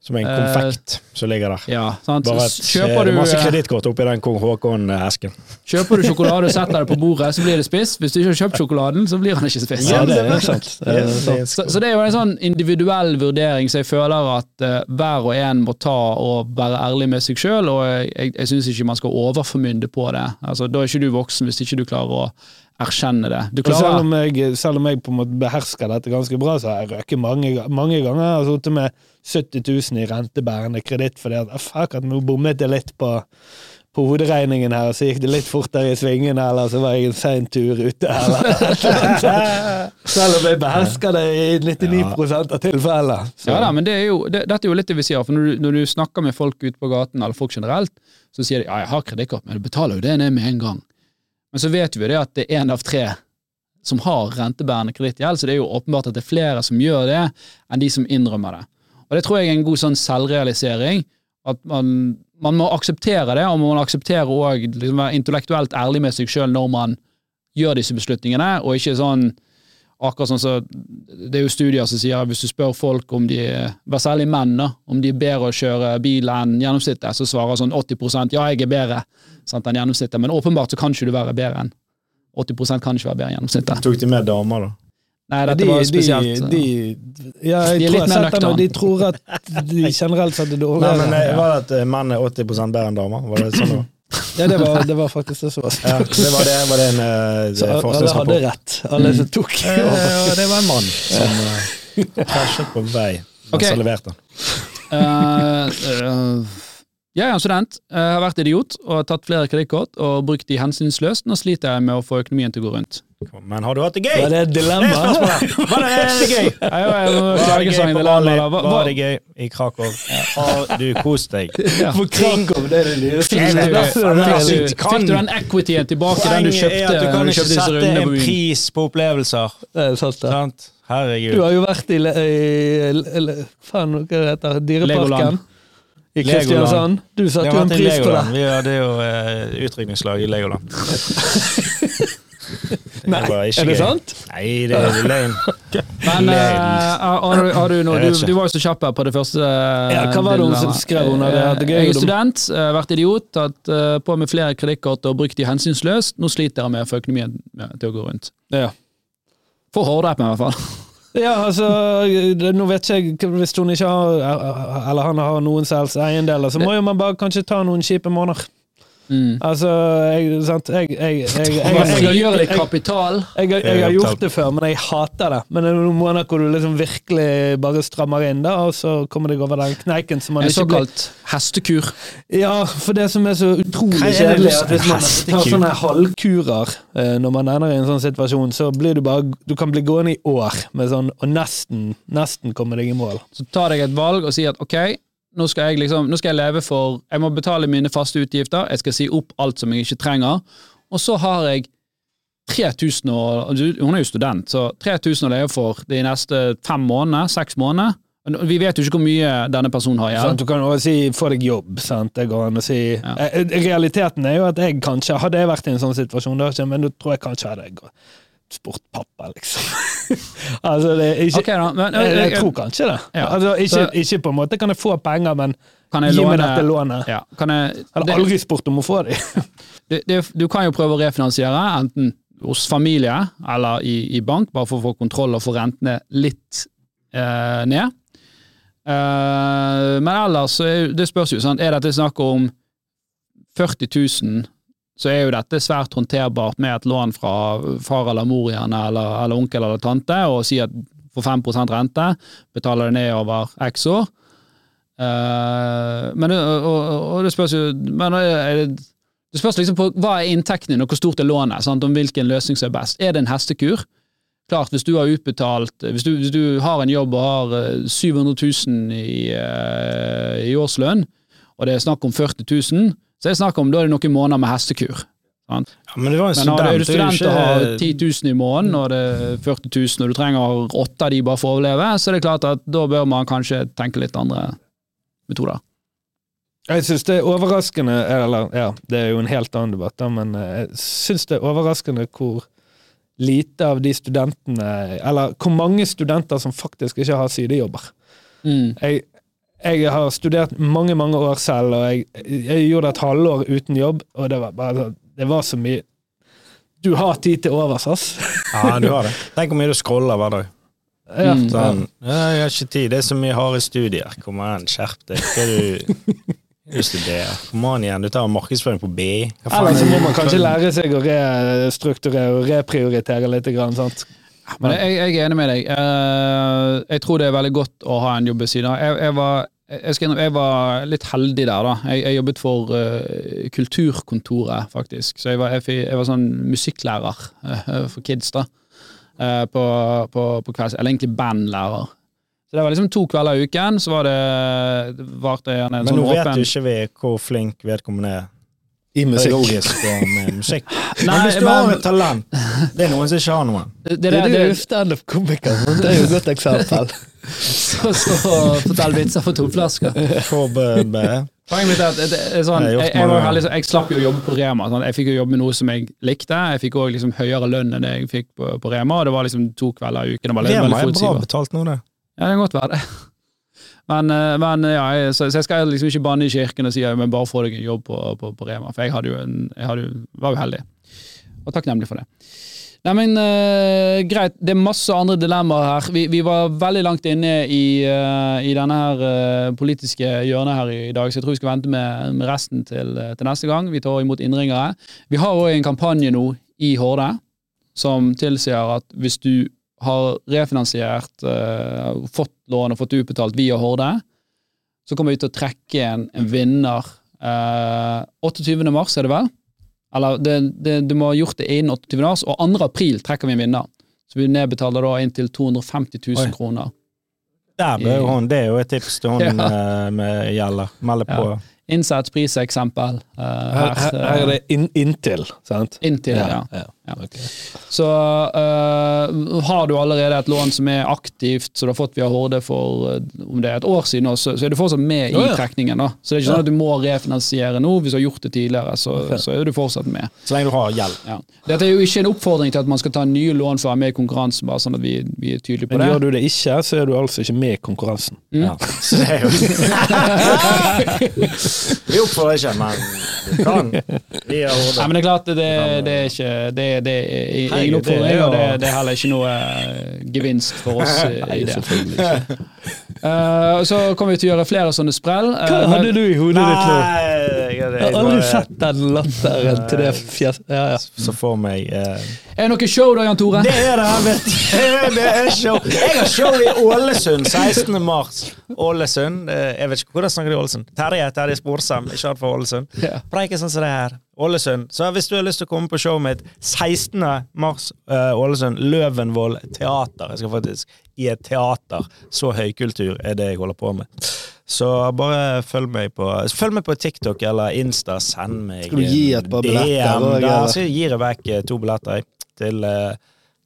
Som en konfekt som ligger der. Ja, sant? Bare et, Kjøper du, masse eh, kredittkort oppi den kong Haakon-esken. Kjøper du sjokolade og setter det på bordet, så blir det spist. Hvis du ikke har kjøpt sjokoladen, så blir den ikke spist. Ja, det er sant. Det er sant. Så, så det er jo en sånn individuell vurdering, som jeg føler at uh, hver og en må ta og være ærlig med seg sjøl, og jeg, jeg syns ikke man skal overformynde på det. Altså, da er ikke du voksen hvis ikke du klarer å erkjenne det. Selv om, jeg, selv om jeg på en måte behersker dette ganske bra, så har jeg røket mange, mange ganger. Jeg har sittet med 70 000 i rentebærende kreditt fordi at fuck, at nå bommet jeg litt på, på hoderegningen her, så gikk det litt fortere i svingene, eller så var jeg en sein tur ute, eller. Selv om jeg behersker det i 99 av tilfeller. Ja da, men det er jo, det, dette er jo litt det vi sier, for når du, når du snakker med folk ute på gaten, eller folk generelt, så sier de ja, jeg har kredittkort, men du betaler jo det ned med en gang. Men så vet vi jo det at det er én av tre som har rentebærende kredittgjeld, så det er jo åpenbart at det er flere som gjør det, enn de som innrømmer det. Og det tror jeg er en god sånn selvrealisering, at man, man må akseptere det, og man må akseptere òg liksom være intellektuelt ærlig med seg sjøl når man gjør disse beslutningene, og ikke sånn Akkurat sånn så, Det er jo studier som sier at hvis du spør folk om de vær særlig menn da, om de er bedre å kjøre bil enn gjennomsnittet, så svarer sånn 80 ja, jeg er bedre sant, enn gjennomsnittet. Men åpenbart så kan ikke du være bedre enn 80 kan ikke være bedre enn gjennomsnittet. Tok de med damer, da? Nei, dette var spesielt. De, de, ja, jeg De er tror litt mer nøkterne. de tror at de generelt sett er Nei, men eh, Var det at eh, menn er 80 bedre enn damer? Var det sånn det var? Ja, det var, det var faktisk det som var Ja, det var det, var det en det Så alle hadde rett, alle som tok Ja, ja, det var en mann som uh, krasjet på vei mens Ok. han leverte. Uh, uh, jeg er en student, jeg har vært idiot og har tatt flere kredittkort og brukt de hensynsløst. Nå sliter jeg med å få økonomien til å gå rundt. Men har du hatt det gøy? Var det et dilemma? Var det gøy? Var det gøy på Bali? Var det gøy i Krakow? Har du kost deg? For Krakow, det er det dyreste. Fikk du, den equityen tilbake, den du kjøpte? du kan ikke sette en pris på opplevelser. Det er sant, det. Sant? Du har jo vært i, le- i, i Faen, hva det heter Dyreparken? Legoland. I Kristiansand. Du Det satte jo en pris på det. Vi hadde jo uh, utrykningslag i Legoland. Nei, er det sant? Nei, det er løgn. Men eh, har, du- du, du, var jo så kjapp her på det første. eh, Ja, hva var det hun som skrev under det gøy, Jeg er student, eh, vært idiot, tatt eh, på med flere kredittkort og brukt de hensynsløst. Nå sliter jeg med å få økonomien til å gå rundt. Ja. For hårdrapen, i hvert fall. Ja, altså, nå vet ikke jeg Hvis hun ikke har Eller han har noen selvs eiendeler, så må jo man bare kanskje ta noen kjipe måneder. Mm. Altså, jeg, sant jeg, jeg, jeg, jeg, jeg, Hva jeg, skal gjøre jeg, litt kapital? jeg, jeg, jeg har gjort det før, men jeg hater det. Men det er noen måneder hvor du liksom virkelig bare strammer inn, da, og så kommer deg over den kneiken som man En såkalt hestekur. Ja, for det som er så utrolig kjedelig, at hvis man tar sånne halvkurer eh, når man ender i en sånn situasjon, så blir du bare Du kan bli gående i år med sånn, og nesten, nesten komme deg i mål. Så tar deg et valg og sier at ok, nå skal jeg liksom, nå skal jeg leve for Jeg må betale mine faste utgifter, jeg skal si opp alt som jeg ikke trenger, og så har jeg 3000 å Hun er jo student, så 3000 å leve for de neste fem månedene, seks måneder. Vi vet jo ikke hvor mye denne personen har igjen. Du kan jo si 'få deg jobb'. Sant? Det går an å si. Ja. Eh, Realiteten er jo at jeg kanskje Hadde jeg vært i en sånn situasjon, da, men da tror jeg kanskje hadde jeg spurt pappa, liksom. altså, det er ikke okay, da, men jeg, jeg eh, tror kanskje det. Ja. Altså, ikke, Så- ikke på en måte kan jeg få penger, men kan jeg gi meg dette lånet. ja, kan jeg, har aldri spurt om å få det. det, det, du kan jo prøve å refinansiere, enten hos familie eller i, i bank, bare for å få kontroll og få rentene litt eh, ned. Eh, men ellers, er, det spørs jo, sant? er dette snakk om 40 000, så er jo dette svært håndterbart med et lån fra far eller mor gjerne, eller, eller onkel eller tante, og si at for 5 rente, betaler det ned over x år. Uh, men og, og- og det spørs jo Men er det, Det spørs liksom på hva er inntekten din, og hvor stort er lånet. Sant? Om hvilken løsning som er best. Er det en hestekur? Klart, hvis du har utbetalt Hvis du, hvis du har en jobb og har eh, 700 000 i, uh, i årslønn, og det er snakk om 40 000, så er snakker snakk om da er det noen måneder med hestekur. Sant? Ja, men det var en Men har- er du student, student og har ikke 10 000 i måneden, og det er 40 000, og du trenger åtte av de bare for å overleve, så er det klart at da bør man kanskje tenke litt andre metoder. Jeg syns det er overraskende Eller, ja, det er jo en helt annen debatt, da, men eh, jeg syns det er overraskende hvor lite av de studentene Eller hvor mange studenter som faktisk ikke har sidejobber. Mm. Jeg, jeg har studert mange, mange år selv, og jeg, jeg gjorde et halvår uten jobb, og det var bare Det var så mye Du har tid til overs, ass. Ja, du har det. Tenk hvor mye du scroller hver dag. Ja, Mm. Sånn, ja, jeg har ikke tid, det er så mye harde studier. Kom an, skjerp deg. Hva er du? Kom an igjen, du tar markedsføring på BI. Eller så må man kanskje lære seg å restrukturere og reprioritere litt. Grann, sant? Men jeg, jeg er enig med deg. Eh, jeg tror det er veldig godt å ha en jobb ved siden av. Jeg, jeg, var, jeg, skal jeg var litt heldig der, da. Jeg, jeg jobbet for uh, Kulturkontoret, faktisk. Så jeg var, jeg, var sånn musikklærer uh, for kids, da. Uh, på, på, på kvelds... Eller egentlig bandlærer. Så det var liksom to kvelder i uken, så var det det varte sånn en Men sånn nå vet åpen jo ikke vi hvor flink vedkommende er I musikk. pedagogisk og med musikk. Nei, Men hvis du men- har et talent Det er noen som ikke har noen. Det, det, Det, det, er jo standup-komiker, det er jo et godt eksempel. så, så fortell vitser for to flasker. Poenget mitt er at sånn, Jeg jeg, jeg, var mange jo heldig, så jeg slapp jo å jobbe på Rema. Sånn. Jeg fikk jo jobbe med noe som jeg likte. Jeg fikk òg liksom høyere lønn enn det jeg fikk på, på Rema. og Det var liksom to kvelder i uken. Det var Rema er bra betalt nå, det. Ja, det kan godt være det. Men, eh, men ja, så, så jeg skal liksom ikke banne i kirken og si men bare få deg en jobb på, på, på Rema, for jeg, jo en, jeg hadde var jo heldig. Og takknemlig for det. Nei, men uh, Greit, det er masse andre dilemmaer her. Vi, vi var veldig langt inne i, uh, i denne her uh, politiske hjørnet her i dag, så jeg tror vi skal vente med, med resten til, til neste gang. Vi tar imot innringere. Vi har òg en kampanje nå i Horde som tilsier at hvis du har refinansiert, uh, fått lån og fått utbetalt via Horde, så kommer vi til å trekke en, en vinner uh, 28. mars, er det vel? Eller det, det, du må ha gjort det innen 28. mars, og 2. april trekker vi en vinner. Så vi nedbetaler da inntil 250 000 Oi. kroner. Der ble jo hun, Det er jo et tips til hun Ja. eh, med gjelder. Melde på. Ja. Innsats priseksempel. eh, Her, her, her er det in, inntil, sant? Inntil, ja. ja. Ja. Okay. Så uh, har du allerede et lån som er aktivt, så du har fått via Horde for øh, om det er et år siden, også, så er du fortsatt med i trekningen. da. Så det er ikke sånn at du må refinansiere nå, hvis du har gjort det tidligere, så, så er du fortsatt med. Så lenge du har gjeld. Ja. Dette er jo ikke en oppfordring til at man skal ta nye lån for å være med i konkurransen, bare sånn at vi, vi er tydelige på Men det. gjør du det ikke, så er du altså ikke med i konkurransen. Mm. Ja. Så det er jo Vi oppfordrer ikke, men vi kan. Vi er Horde. men det er klart, det, det er ikke det, det er ingen oppfordring, det og det, det er heller ikke noe øh, gevinst for oss i, Nei, i det. selvfølgelig ikke. Eh, så kommer vi til å gjøre flere sånne sprell. Uh, Hva hadde du i hodet ditt nå? Jeg, har aldri sett den latteren til det fjeset. Ja, ja. Så får meg uh... Er det noe show da, Jan Tore? Det er det, vet du. Det er show. Jeg har show i Ålesund 16. mars. Ålesund. eh, Jeg vet ikke hvordan snakker de i Ålesund. Terje Terje Sporsem, ikke alt fra Ålesund. Ja. Preiker sånn som det her. Ålesund. Så hvis du har lyst til å komme på showet mitt 16. mars, uh, Ålesund, Løvenvoll teater. Jeg skal faktisk i et teater. Så høykultur er det jeg holder på med. Så bare følg meg på Følg meg på TikTok eller Insta. Send meg Skal du gi et par billetter DM. Der så gir jeg vekk eh, to billetter til, eh,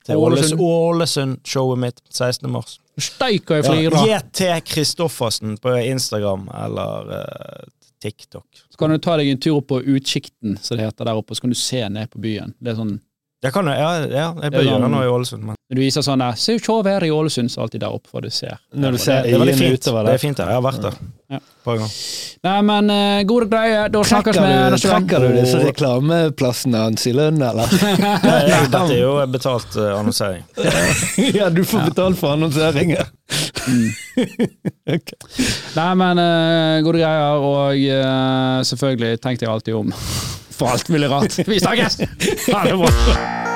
til Ålesund. Ålesund. Ålesund-showet mitt 16. mars. Steika jeg flirer. Ja, JT Kristoffersen på Instagram eller eh, TikTok. Så kan du ta deg en tur opp på Utsikten, som det heter der oppe, så kan du se ned på byen. Det er sånn, Jeg kan ja, ja, jeg bør gjøre sånn- noe i Ålesund, Når du viser sånn der, Se her i Ålesund, så alltid der oppe, for du ser. Når du det, ser det er veldig fint. utover Det er fint der. Jeg har vært der. Ja. Nei, men uh, gode greier. Da snakkes vi Trekker du, neste gang. trekker du disse reklameplassene hans i lønn, eller? Nei, jeg- Dette er jo betalt uh, annonsering. ja, du får betalt for annonseringer. okay. Nei, men uh, gode greier, og uh, selvfølgelig tenkte jeg alltid om for alt mulig rart. Vi snakkes! Ha det bra.